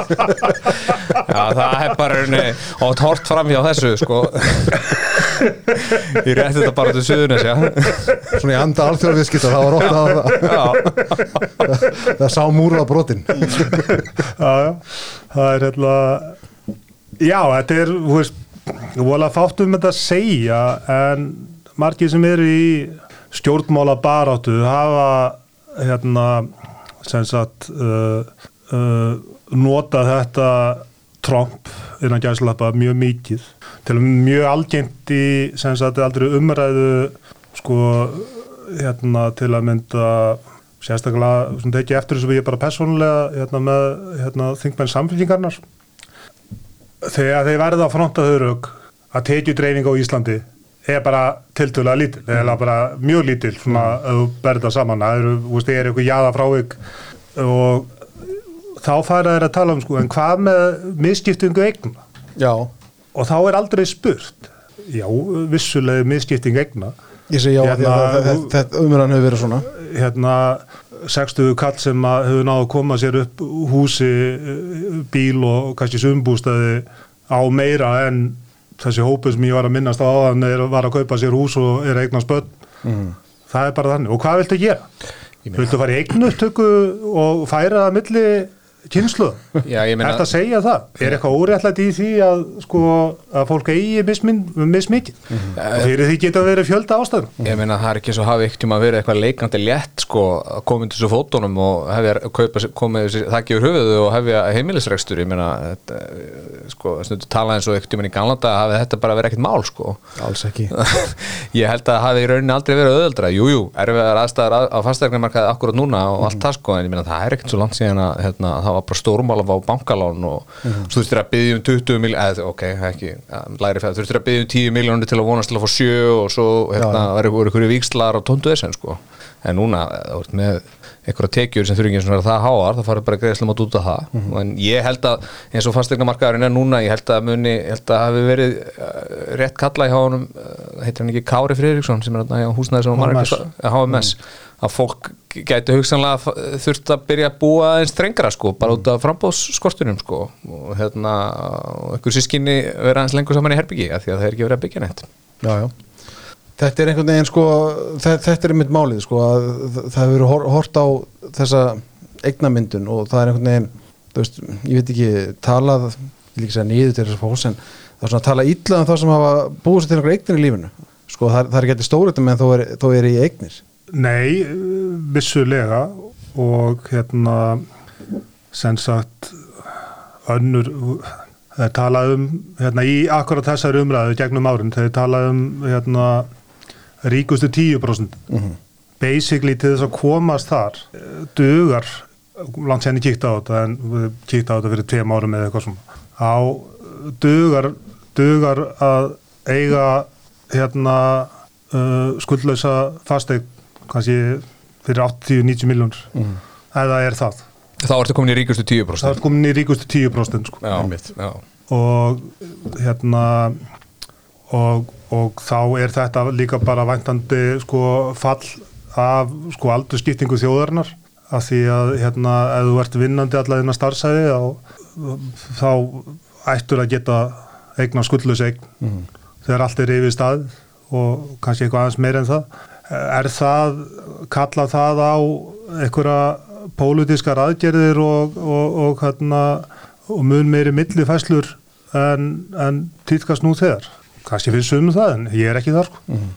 Já, það er bara og hort fram hjá þessu sko. Ég rétti þetta bara til suðunis, já svona í anda alþjóðviðskipta það var ótt að það. Já, það sá múra á brotin já, já, það er hérna já, þetta er þú veist, vola fátt um þetta að segja en margir sem eru í stjórnmála baráttu hafa hérna sem sagt uh, uh, nota þetta Trump innan gæslappa mjög mikið. Til að mjög algengt í sem sagt aldrei umræðu sko hérna til að mynda sérstaklega sem tekið eftir þessu við ég bara persónulega hérna með hérna þingmenn samfélkingarnar þegar þeir verða að fronta þau rauk að tekið dreifing á Íslandi er bara tiltölulega lítil eða bara mjög lítil svona ef þú berð það saman. Það eru, þú veist, það er eitthvað jaða frávik og þá fara þeir að tala um sko en hvað með misskiptingu eigna? Já, og þá er aldrei spurt. Já, vissulega misskipting eigna ég segi já Hérna, að þetta- umræðan hefur verið svona hérna 60 kall sem að hefur náðu að koma sér upp húsi, eh, bíl og kannski sumbústaði á meira en þessi hópu sem ég var að minnast á áðan er, var að kaupa sér hús og er að eignast börn mm. það er bara þannig, og hvað viltu gera? Viltu fara í eignutöku og færa það milli kynslu? já, ég meina Þetta að segja það? Er eitthvað óréttlætt í því að, sko, að fólk eigi mismikið? Og fyrir því geta verið fjölda ástæðum? Ég meina það er ekki svo hafi ekkert um að vera eitthvað leikandi létt sko að koma inn til þessu fótunum og hefja að kaupa, sér- koma þessi þakki yfir höfuðu og hefja heimilisrekstur ég meina þetta, sko tala eins og ekkert um enn í ganlanda hafi þetta bara verið ekkert mál sko alls ekki ég held að það hafi í rauninni aldrei verið auðveldra jújú, erfiðar aðstæðar á, á og en er hérna, var bara stórmál að fá bankalán og svo þurftir að byggja um 20 miljón eða ok, ekki, læri fæð þurftir að byggja um 10 miljónir til að vonast til að fá sjö og svo hérna, var ykkur, víkslar á tóndu þess sko. En núna, þú ert með einhverja tekjur sem þurfi ekki eins og vera það háar það farið bara greiðslum að út af það. En ég held að eins og fastegnamarkaðurinn er núna ég held að muni, ég held að hafi verið uh, rétt kalla hjá honum uh, heitir hann ekki Kári Friðriksson sem er þarna hjá húsnæði sem HMS. HMS að fólk gæti hugsanlega þurft að byrja að búa eins strengra sko, bara út af frambóðsskortunum sko og hérna, og einhver sískinni vera eins lengur saman í herbyggi af því að það er ekki verið að byggja neitt. Já, já. þetta er einhvern veginn sko þetta, er mitt málið sko að það hefur verið hor- hort á þessa eignamyndun og það er einhvern veginn veist, ég veit ekki talað ég vil ekki segja niður til þess að fólks en það er svona að tala illa um það sem hafa búið sér til einhver eignir í lífinu. Sko það, er- það er Nei, vissulega og hérna sem sagt önnur þeir talað um hérna í akkurat þessari umræðu gegnum árin þeir talað um hérna ríkustu 10% Mhm. basically til þess að komast þar dugar langt senni kíkta á þetta en við kíkta á þetta fyrir tveim árum eða eitthvað svona á dugar dugar að eiga hérna uh, skuldlausa fasteign kannski fyrir 80-90 miljónur Mhm. eða er það þá ertu komin í ríkustu 10% það er komin í ríkustu 10% sko. já, já. og hérna og, og þá er þetta líka bara væntandi sko fall af sko aldurskiptingu þjóðarinnar af því að hérna ef þú ert vinnandi allar innan starfsæði þá, þá ættur að geta eigna skuldlaus eign Mhm. þegar allt er yfir stað og kannski eitthvað aðeins meira en það er það, kalla það á einhverja pólitískar aðgerðir og, og, og, hérna, og mun meiri millifæslur en, en týtkast nú þegar kannski finnst sumum það en ég er ekki þar. Mhm.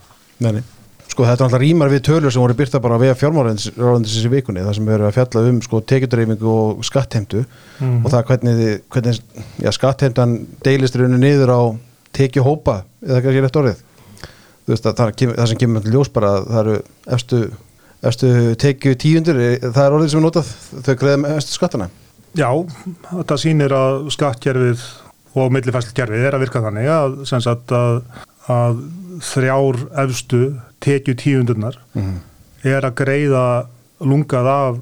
Nei, nei. Sko þetta er alltaf rýmar við tölur sem voru byrta bara við fjármáraðinsins í vikunni það sem við erum að fjalla um sko tekjudreifingu og skattheimtu Mhm. og það hvernig, hvernig já, skattheimtan deilist rauninu niður á tekjuhópa eða kannski rétt orðið veist að það, það sem kemur til ljós bara að það eru efstu, efstu tekju tíundur það er orðið sem er notað þau greiða með efstu skattana. Já, þetta sýnir að skattkerfið og millifæslukerfið er að virka þannig að, sem sagt að, að þrjár efstu tekju tíundurnar mm er að greiða lungað af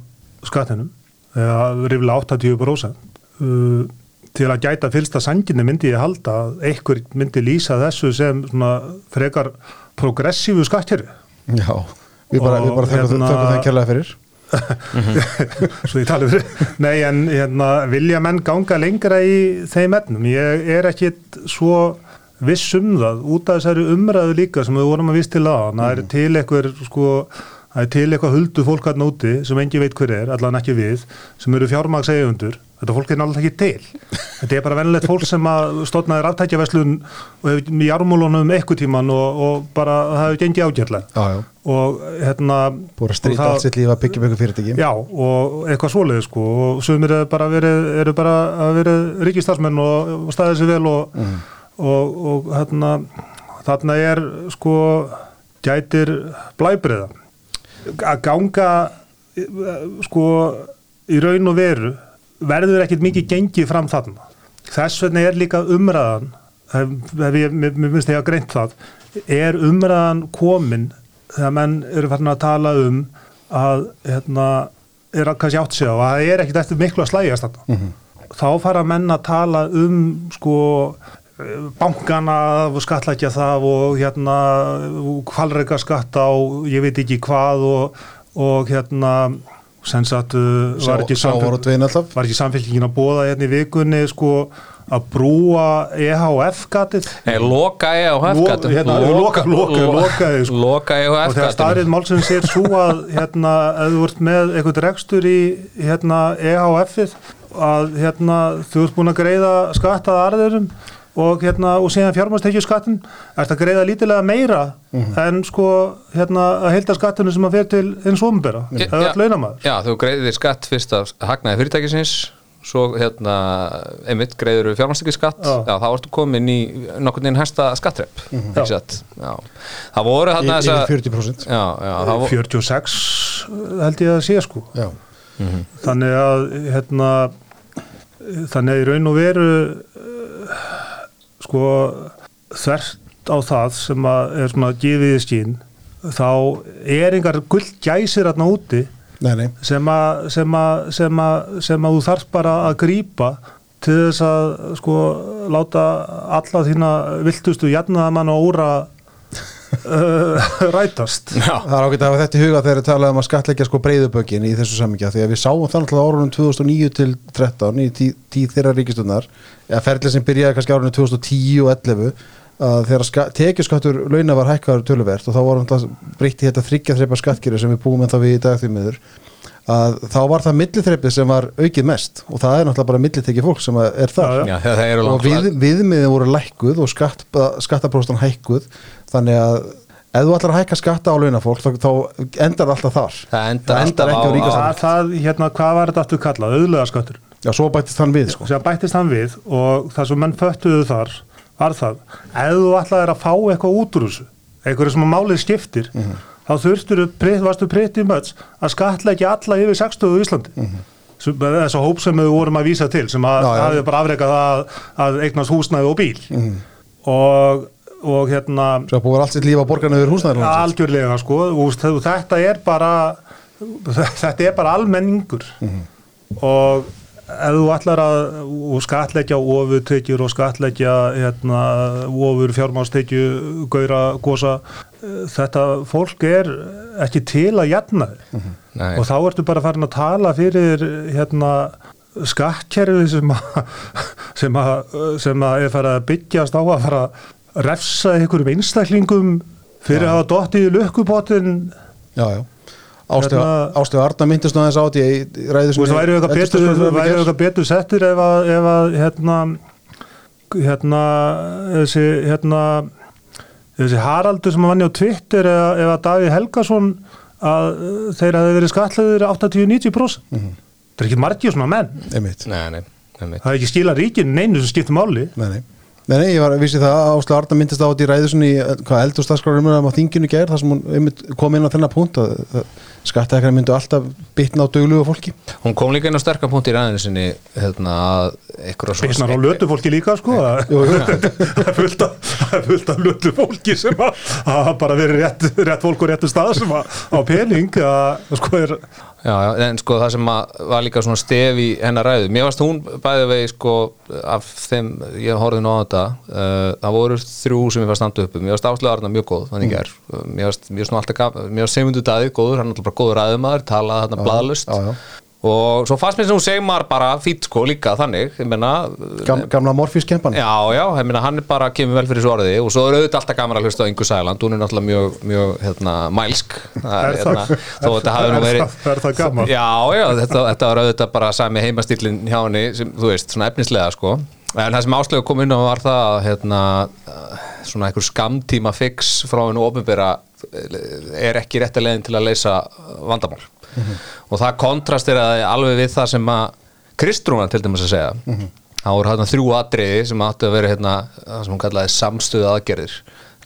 skattinum eða riflega 80% uh, til að gæta fylsta sanginni myndi ég halda að einhver myndi lýsa þessu sem svona frekar progressífu skattjöru Já, við bara, við bara þökkum hérna- þeim kærlega fyrir. Svo ég tala fyrir nei en hérna, vilja menn ganga lengra í þeim etnum ég er ekkit svo viss um það. Út af þessari umræðu líka sem við vorum að viss til á það er til eitthvað sko það er til eitthvað huldu fólk hann úti sem engi veit hver er, allan ekki við sem eru fjármagsegjöfundur, þetta fólk er náttúrulega ekki til. Þetta er bara venilegt fólk sem að stofnaði ráttækjaverslun og hefur í ármúlunum eitthvað tíman og, og bara það hefur gengið ágætlega. Já, já, og hérna búið að strýta allt sitt líf að byggja byggur fyrirtæki. Já, og eitthvað svoleiði sko. Og sumir eru bara verið, verið ríkistarsmenn og, staðið sér vel og, og, og hérna, þarna er sko gætir blæbriða að ganga eh, sko í raun og veru verður ekkit mikið gengið fram þarna. Þess vegna er líka umræðan mér finnst ég að greint það er umræðan komin þegar menn eru farin að tala um að hérna, er að kannski átt sig á að það er ekkit eftir miklu að slægjast þarna. Þá fara menn að tala um sko bankana og skatlækja það og hérna kvalreika skatta og ég veit ekki hvað og, og hérna sem sagt uh, var ekki ekki samfélkingin að bóða hérna í vikunni sko að brúa EHF-gatið Nei, loka hefgatinu hérna, loka, loka, lokaði, sko. Loka á og þegar starrið málsins er svo að hérna, ef þú ert með eitthvað rekstur í hérna, EHF-ið að hérna, þú ert búin að greiða skatt að arðurum og, hérna, og síðan fjármastekju skattin ert að greiða lítilega meira en sko hérna, að heilda skattinu sem að fer til eins ombera, Ja, eða ja. all launamaður Já, þú greiðir skatt fyrst af hagnaði fyrirtækisins svo hérna, einmitt greiður fjármannstykki skatt, Já. já. þá ertu komin í nokkurn veginn hæsta skattrepp Já. já. já. það voru hérna Yfir þessa 40% já, já, það voru 46 held ég að sé sko Já, þannig að hérna, þannig að í raun og veru uh, sko þvert á það sem að er svona gefið í skín þá er engar gull gæsir þarna úti nei, nei. sem að, sem að, sem að, sem að þú þarf bara að grípa til þess að sko láta alla þína viltustu jarnaðamann og óra uh, rætast. Já, Það er ágætt að hafa þetta í huga þegar við talaðum um að skatleggja sko breyðubökin í þessu samingja því að við sáum þannig að árunum 2009 til 13 í tí, tíð þeirra ríkistunnar eða ferlið sem byrjaði kannski árunum 2010 og 11 að þegar tekjuskattur launa var hækkaður töluvert og þá var hann breytti þetta þryggja þreipa skattkýri sem við búum en þá við í dag því miður að þá var það milliþreipið sem var aukið mest og það er náttúrulega bara millitekið fólk sem er þar Já, já, eru og við, viðmiðin voru lækkuð og skatt, skattapróstan hækkuð þannig að ef þú ætlar að hækka skatta á launafólk þá, þá endar alltaf þar Það endar endar alltaf ekki á á- ríkast það, það, hérna, hvað var þetta aftur kallað? Auðlega skattur Já, svo bættist hann við sko. bættist hann við og það sem menn föttuðu þar var það, ef þú ætlaðir að fá eitthvað út úr þessu, einhverju sem að málið skiptir, Mhm. Þá þurftur varstu pretty much að skatleggja alla yfir 60 í Íslandi. Mm þess að hóp sem við vorum að vísa til sem hafði bara afrekað að, að eignast húsnæði og bíl. Mhm. og, og hérna Svo búið allt sitt líf á borgarna yfir húsnæður algjörlega sko. Og þetta er bara þetta er bara almenningur. Og ef þú ætlar að skatleggja ofurtekjur og skatleggja hérna, ofur fjármástekju gaura, gósa þetta fólk er ekki til að jætna Nei. og þá ertu bara farin að tala fyrir hérna skattkerfi sem að sem að, sem að er farið að byggjast á að fara að refsa einhverjum einstaklingum fyrir að hafa dottið í lukkupottin Já, já. Ástu Hérna- Arna myndist nú aðeins átt í ræðu Þú veist, væri eitthvað betur, að, ef að hérna, hérna, þessi, hérna, þessi Haraldur sem vann á Twitter eða ef að Davíð Helgason að uh, þeir hafi verið skatleður 80-90%. Það er ekki margir svona menn. Nei, nei, nei, Það er ekki skila ríkinu neinu sem skiptir máli. Nei, nei Nei, nei, ég var að vissi það að Áslu Arna myndist á þetta í ræðu svona í hvað eldur stafskráður um að þinginu gær þar sem hún kom inn á þennan punkt að, að skattækari myndu alltaf bitna á döglu og fólki. Hún kom líka inn á sterkar punkt í ræðinu sinni hérna, að eitthvað Bísnar á lötu fólki líka sko? Það er fullt af, það fullt af lötu fólki sem að, að bara verið rétt, rétt fólk og réttu stað sem að á pening að sko er Já, já, en sko það sem var líka svona stef í hennar ræðu mér varst hún bæði vegi sko af þeim, ég horfði nú á þetta uh, það voru þrjú sem ég var standu upp mér varst áslega Arna mjög góð, þannig mm. er mér varst, mér varst nú alltaf mér varst segundu dagið góður, hann er alltaf bara góður ræðumæður talaði þarna bladlust. Og svo fannst mér sem hún segmar bara fýtt sko líka þannig, ég meina Gam, gamla morfískempan Já, já, ég meina hann er bara kemur vel fyrir svo orðið og svo er auðvitað alltaf gaman að hlusta á Ingu Sæland hún er náttúrulega mjög, mjög hérna, mælsk. Það Er hérna, það- nú er verið það- er það gaman? Já, já, þetta, þetta var auðvitað bara sami heimastýlin hjá henni sem, þú veist, svona efnislega sko. En það sem áslögu kom inn á var það að hérna, svona einhver skamtíma fix frá hennu ofinbera er ekki rétt að leiðin til að leysa vandamál. Og það kontrasteraði alveg við það sem að Kristrúna til dæmis að segja það voru hérna þrjú atriði sem áttu að vera hérna, það sem hún kallaði samstöðu aðgerðir.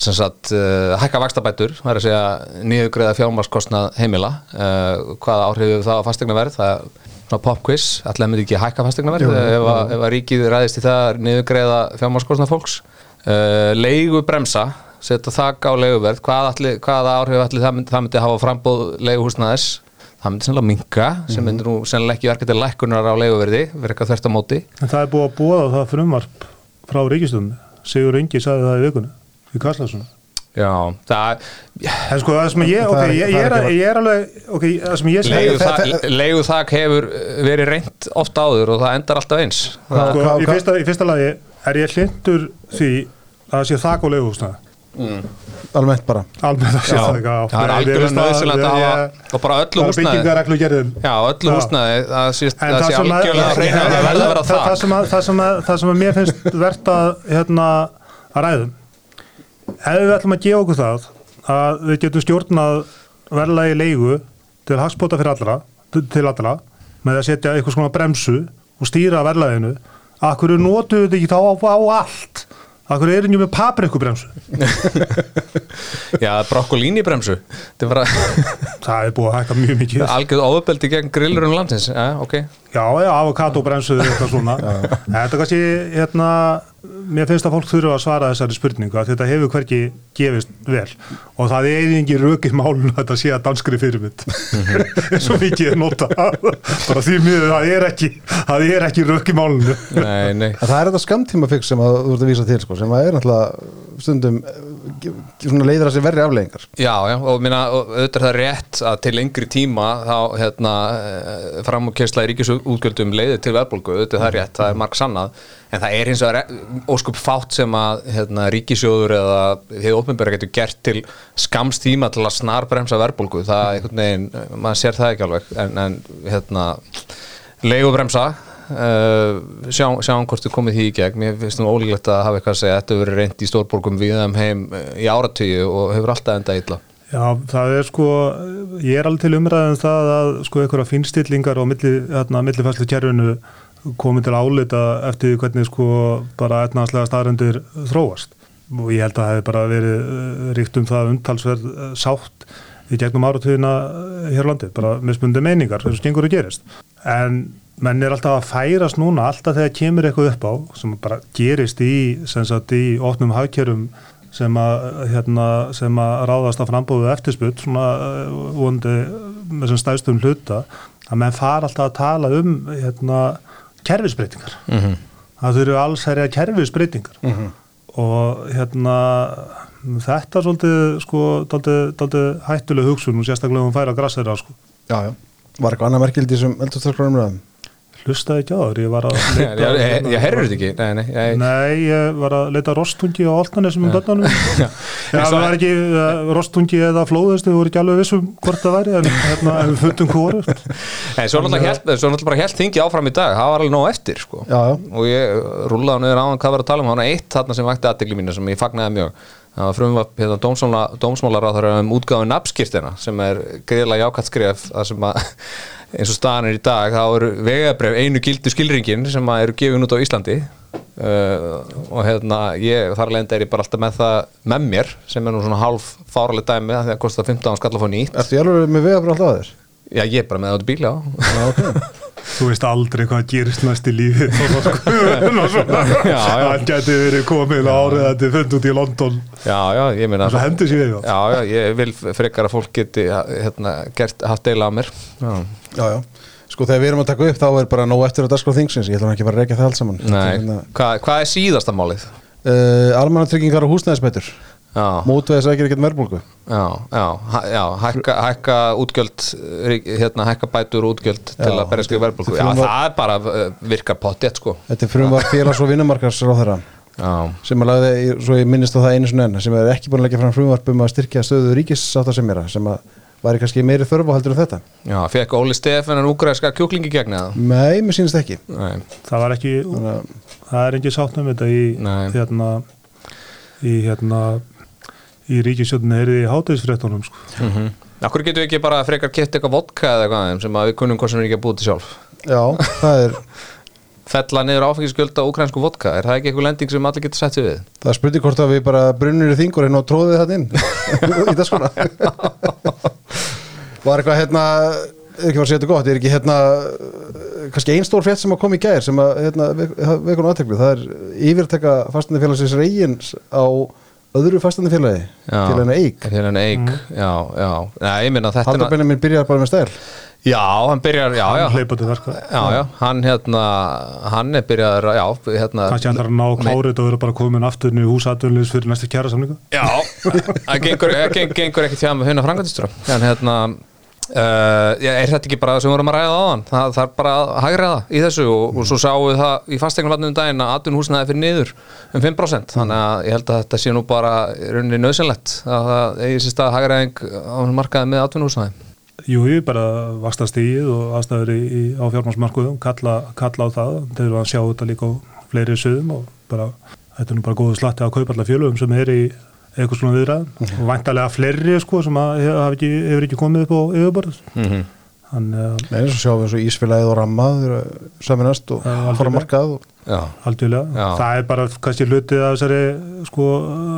Sem sagt uh, hækka vakstabætur, það er að segja niðugreiða fjármarskostnað heimila. Uh, hvaða áhrif hefur það á fastegna verð það er svona pop quiz, allir myndi ekki hækka fastegna verð ef, ef að ríkið ræðist í það niðugreiða fjármarskostnað fólks. Uh, leigu bremsa setja þak á leiguverð hvað allir, hvaða áhrif allir það myndi, það myndi hafa frambóð leiguhúsnaðis það myndi sennilega minka sem myndi nú sennilega ekki verka til lækkunar á leiguverði verka eitthvað þvert á móti En það er búið að búa það frumvarp frá ríkistöðunni. Sigur Ingi sagði það í vikunni, í Karlsson. já, það En sko það sem ég, ok, Það ég, það ég, er ég er alveg, ok, það sem ég segi, þak, leigu þak hefur verið reynt oft áður og það endar alltaf eins sko, í fyrsta lagi er ég hlindur því að það sé þak á leiguhúsnaði. Almennt bara. Almennt að Já, það það er algjörlega nöðsynlegt að hafa og bara öllu gerðum. já, öllu Já. húsnæði það sé, algjörlega að reyna að það- verða að vera það- það sem að- það sem að- það sem að mér finnst verðt að hérna að ræðum ef við ætlum að gefa okkur það að við getum stjórnað verðlagi leigu til hagspóta fyrir allra til allra með að setja eitthvað svona bremsu og stýra verðlaginu akkur notu við þetta ekki þá á allt akkur er ekki með paprikubremsu? Já, brokkolíni bremsu þetta bara það er búið að hækka mjög mikið. Algjörð ofbeldi gegn grillurinn landsins. Já, ok Já, já, avokadóbremsu eitthvað svona. Þetta kannski, hérna mér finnst að fólk þurfa að svara þessari spurningu að þetta hefur hverki gefist vel. Og það er einnig rökið málun að þetta sé að danskri fyrirmynd. Svo mikið er nota bara því miður, það er ekki það er ekki rökið málunu nei, nei. En það er þetta skamtíma fix sem að þú ert að vísa til sko, sem að er náttúrulega stundum leiðir að sér verri afleggingar Já, já, og, minna, og auðvitað er það rétt að til lengri tíma þá hérna, framúkessla í ríkisútgjöldum leiðir til verðbólgu, auðvitað er það rétt, það er marg sannað en það er hins vegar óskup fátt sem að hérna, ríkisjóður eða hefur opinbæra getur gert til skamst tíma til að snarbremsa verðbólgu. Það er einhvern veginn, maður sér það ekki alveg en, en hérna leigubremsa uh, sjá, sjáum hvort þið komið því í gegn. Mér finnst nú ólíklegt að hafa eitthvað að segja þetta hefur verið reynd í stórborgum við þeim heim eh, í áratíu og hefur alltaf enda illa. Já, það er sko ég er alveg til umræðum það að sko einhverja finnstillingar og hérna, millifæslu kerfinu komið til álita eftir hvernig sko bara etnaðslega staðrendur þróast. Og ég held að það hefði bara verið eh, ríkt um það umtalsverð eh, sátt í gegnum áratugina hér á landi, bara mismundi meiningar þess að gengur að gerist. En menn er alltaf að færast núna alltaf þegar kemur eitthvað upp á sem bara gerist í, sagt, í opnum hagkjörum sem að, hérna, sem að ráðast að frambóðu eftirsput svona eh, vonandi með sem stæðstum hluta að menn fara alltaf að tala um hérna, kerfisbreytingar mm -hmm. það þurfu alls herja kerfisbreytingar og hérna þetta er svolítið sko hættuleg hugsun og sérstaklega um færa grassera sko. Já, já Var eitthvað annað merkildi sem eldurstölklar umræðum? Hlustaði ekki á það, ég var að ég, ég, ég, ég herrur þetta ekki. Nei, nei, ég, Nei, ég var að leita rostungi á Altnanesum um börnunum. Já, það var ekki uh, rostungi eða flóðist við vorum ekki alveg vissum hvort það væri en hérna, við fundum hvort Nei, svo náttúrulega bara helt þingi áfram í dag það var alveg nóg eftir sko. Já, já. og ég rúlaði á niður á hann hvað var að tala um hann eitt þarna sem vakti aðdegli mínu sem ég fagnaði mjög. Það var frumvarp hérna, dómsmála, dómsmálaráður um útgáðu nafnskirtina sem er greiðlega jákvæmt skref það sem að eins og staðan er í dag þá eru vegabref einu gildu skilringin sem eru gefin út á Íslandi. Uh, og hérna ég þar leðandi er ég bara alltaf með það með mér sem er nú svona hálf fáraleg dæmi að kostar 15 skall að fá nýtt. Ertu ég alveg með vegafra alltaf að þér? Já, ég er bara með það út í bíla á Já, ok þú veist aldrei hvað gerist næst í lífi og hann geti verið komið árið að þið fund út í London. Já, já, ég meina og svo hendur sér við Já, já, ég vil frekar að fólk geti hérna, gert, haft deila á mér. Já, Já, já, sko þegar við erum að taka upp þá er bara nóg eftir að dagskrá þingsins, ég ætla nú ekki að fara að reykja það allt saman. Nei, hérna, hvað, hvað er síðasta málið? uh, Almannatryggingar og húsnæðisbætur. Já, Mótveðis ekki ekkert verðbólgu. Já, já, já hækka, hækka útgjöld hérna, hækka bætur og útgjöld til að berja skrifa verðbólku Já, það er bara uh, virkar pottið, sko. Þetta er frumvar félags- og vinnumarkarsráðherra Já, sem að lagði, í- svo ég minnist á það einu sinni enn sem er ekki búin að leggja fram frumvarp um að styrkja stöðu ríkissáta sem er sem að væri kannski meiri þörf á heldur en þetta. Já, fekk Óli Stefán en úgræðska kjúklingi gegn eða? Nei, mér sýnist ekki. Nei, það var ekki, Þannig að, það er ekki sátt um þetta í Nei. hérna í hérna í ríkisjöldinu er í hátegisfréttunum sko. mm Akkur getum við ekki bara frekar kett eitthvað vodka eða eitthvað sem að við kunnum hvað sem við ekki að búið til sjálf Já, það er Fella niður áfengisgjöld á úkrænsku vodka Er það ekki eitthvað lending sem allir getur sett sig við? Það spurning hvort að við bara brunnir í þingur hérna og tróðið þetta inn í það skona Var eitthvað hérna ekki var að segja þetta gott, er ekki hérna kannski ein stór frétt sem að koma í gær sem að hérna, vekun aðteklu, það er yfirteka fastandafélagsins Reyins á öðru fastandafélagi til henni Eik. Til henni eik, já, já. Nei, ég minna þetta er Haldur Benjamin byrjar bara með stæl Já, hann byrjar, já, já. hann Já, já, hann hérna hann er byrjaður, að- já, hérna kannski hann þarf að ná klárið og vera bara komin aftur í húsatunlis fyrir næstu kjæra samlingu Já, það gengur, gengur ekki tjá með hunna frangatistur en hérna uh, er þetta ekki bara það sem við vorum að ræða á hann það þarf bara að hægra það í þessu og, og svo sáum við það í fastegnarlandinu um daginn að atvinnhúsnaði fyrir niður um 5% þannig að ég held að þetta sé nú bara í rauninni nöðsynlegt að það eigi sér stað hægraðing á markaði með atvinnhúsnaði Jú, ég bara vasta stíð og aðstæður í, í, á fjármarsmarkuðum kalla, kalla á það, þeir eru að sjá þetta líka á fleiri sögum og bara þetta er nú bara góðu slatti að kaupa alla fjölugum sem er í eitthvað svona viðræðum og væntalega fleiri sko sem að hefur ekki, hefur ekki komið upp á yfirborð mm -hmm. þannig að Nei, svo sjáum við eins og Ísfélagið og Ramma þau eru saminast og fara að markað og Aldjúlega, það er bara kannski hlutið af þessari sko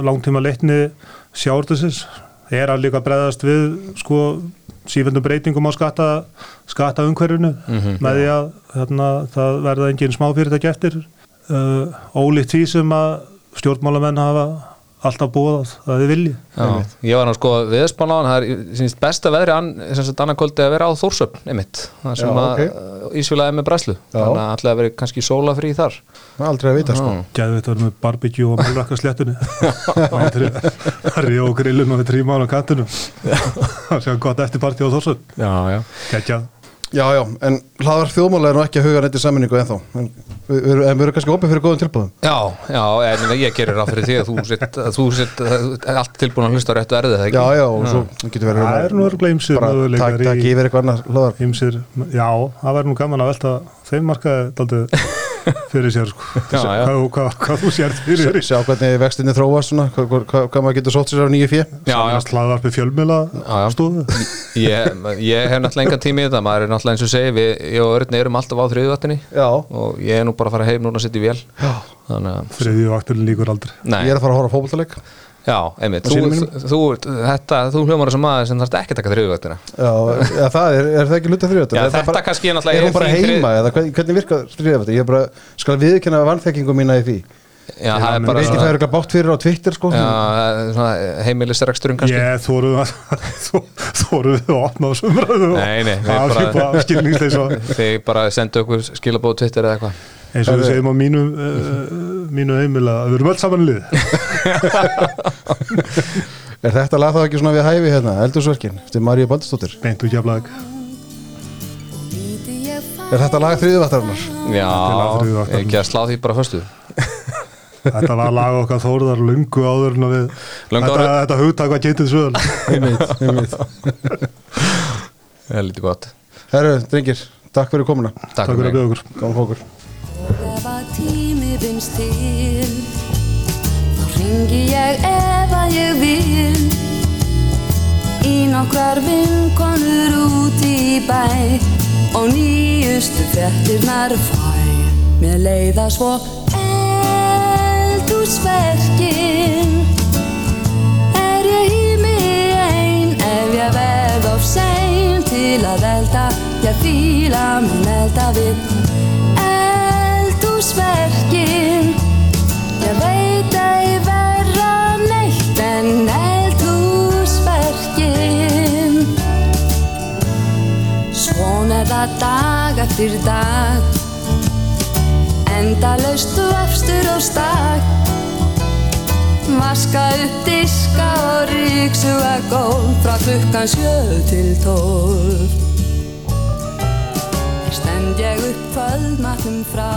langtíma leitni sjáurðusins er að líka bregðast við sko sífjöndum breytingum á skatta, skatta umhverfinu Mhm. með því að þarna, það verða engin smáfyrirtæki eftir. Uh, ólíkt því sem að stjórnmálamenn hafa alltaf búið að þið vilji ég var nú sko hann það er besta veðri an, annarkvöldi að vera á Þórsöfn einmitt, það sem Já, að ok. okay. Ísfélagi er með bræslu, þannig að allir að vera kannski sólafrí þar. Aldrei að vita sko. Gæðu þetta verið með barbecue og málrakka sléttunni Það er og grillin og við tríma á kantunum Það sé gott eftirparti á já Gætjað Já, já, en hlaðar þjóðmála er nú ekki að huga neitt í sammenningu ennþá. En við, við, en við erum kannski opið fyrir góðum tilbúðum Já, já, en ég gerir ráð fyrir því að þú sitt, að þú sitt að allt tilbúin að hlusta á réttu erðið, það ekki? Já, já, og svo getur verið Það er nú bara möguleikar takk í- tak yfir eitthvað annars hlaðar Ímsir, já, það væri nú gaman að velta þeim markaði daldið fyrir sér sko. Já, já. Hvað, hvað, hvað þú sér fyrir Sjá- Sjá hvernig vextinni þróast svona, hvað, hvað, hvað, hvað maður getur sótt sér af nýju fjö Slaðvarpi fjölmjöla Já, já. stóðu ég, ég hef náttúrulega engan tími í þetta, maður er náttúrulega eins og segi, við, ég og Örn erum alltaf á þriðvættinni Já, og ég er nú bara að fara heim núna að setja í vél, já. Þannig að, Þriðju vakturinn líkur aldrei. Nei, Ég er að fara að horfa á fótboltaleik já, einmitt, þú, þú, þú, þetta, þú hljómar þessum maður sem þarf ekki að taka þriðvættina. Já, ja, það er, er það ekki luta þrjóð Já, þetta kannski er náttúrulega Er hún bara heima eða hvernig, hvernig virkar þrjóð Ég er bara, skal viðkynna vanþekkingu mína í því. Já, það er bara Veit ekki það er eitthvað bátt fyrir á Twitter sko. Já, það er svona heimilisreksturinn kannski. Ég þóruð að þóruð við að opna á sumraðu Nei, nei, við bara- bara skilningsleis og Þið bara sendu okkur skilabóð Twitter eða eitthvað eins og við segjum á mínu, uh, mínu heimila að við erum öll saman í lið. Er þetta lag þá ekki svona við hæfi hérna Eldursverkin, þetta er Maríu Baldursdóttir? Beint úr kjaflag Er þetta lag þriðvættarinnar? Já, lag ekki að slá því bara föstu. Þetta var lag okkar þóruðar lungu áður en að við Löngu þetta, þetta hugtak var getið sögul Einmitt, einmitt. Það er lítið gott. Herru, drengir, takk fyrir komuna. Takk Takk fyrir að bjóða okkur. Gáðum fókur Ef að tími finnst til Þá ringi ég ef að ég vil. Í nokkrar vinkonur út í bæ Og nýjustu fréttirnar fæ. Mér leiða svo eldúsverkin Er ég í mig ein? Ef ég verð of sein til að velta Ég fíla mun elda við eldhúsverkin Ég veit ei verra neitt en eldhúsverkin. Svon er það dag eftir dag. Endalaust vafstur og stak Vaska upp diska og ríksuga gólf Frá klukkan sjö til tólf. Stend ég upp kvöldmatnum frá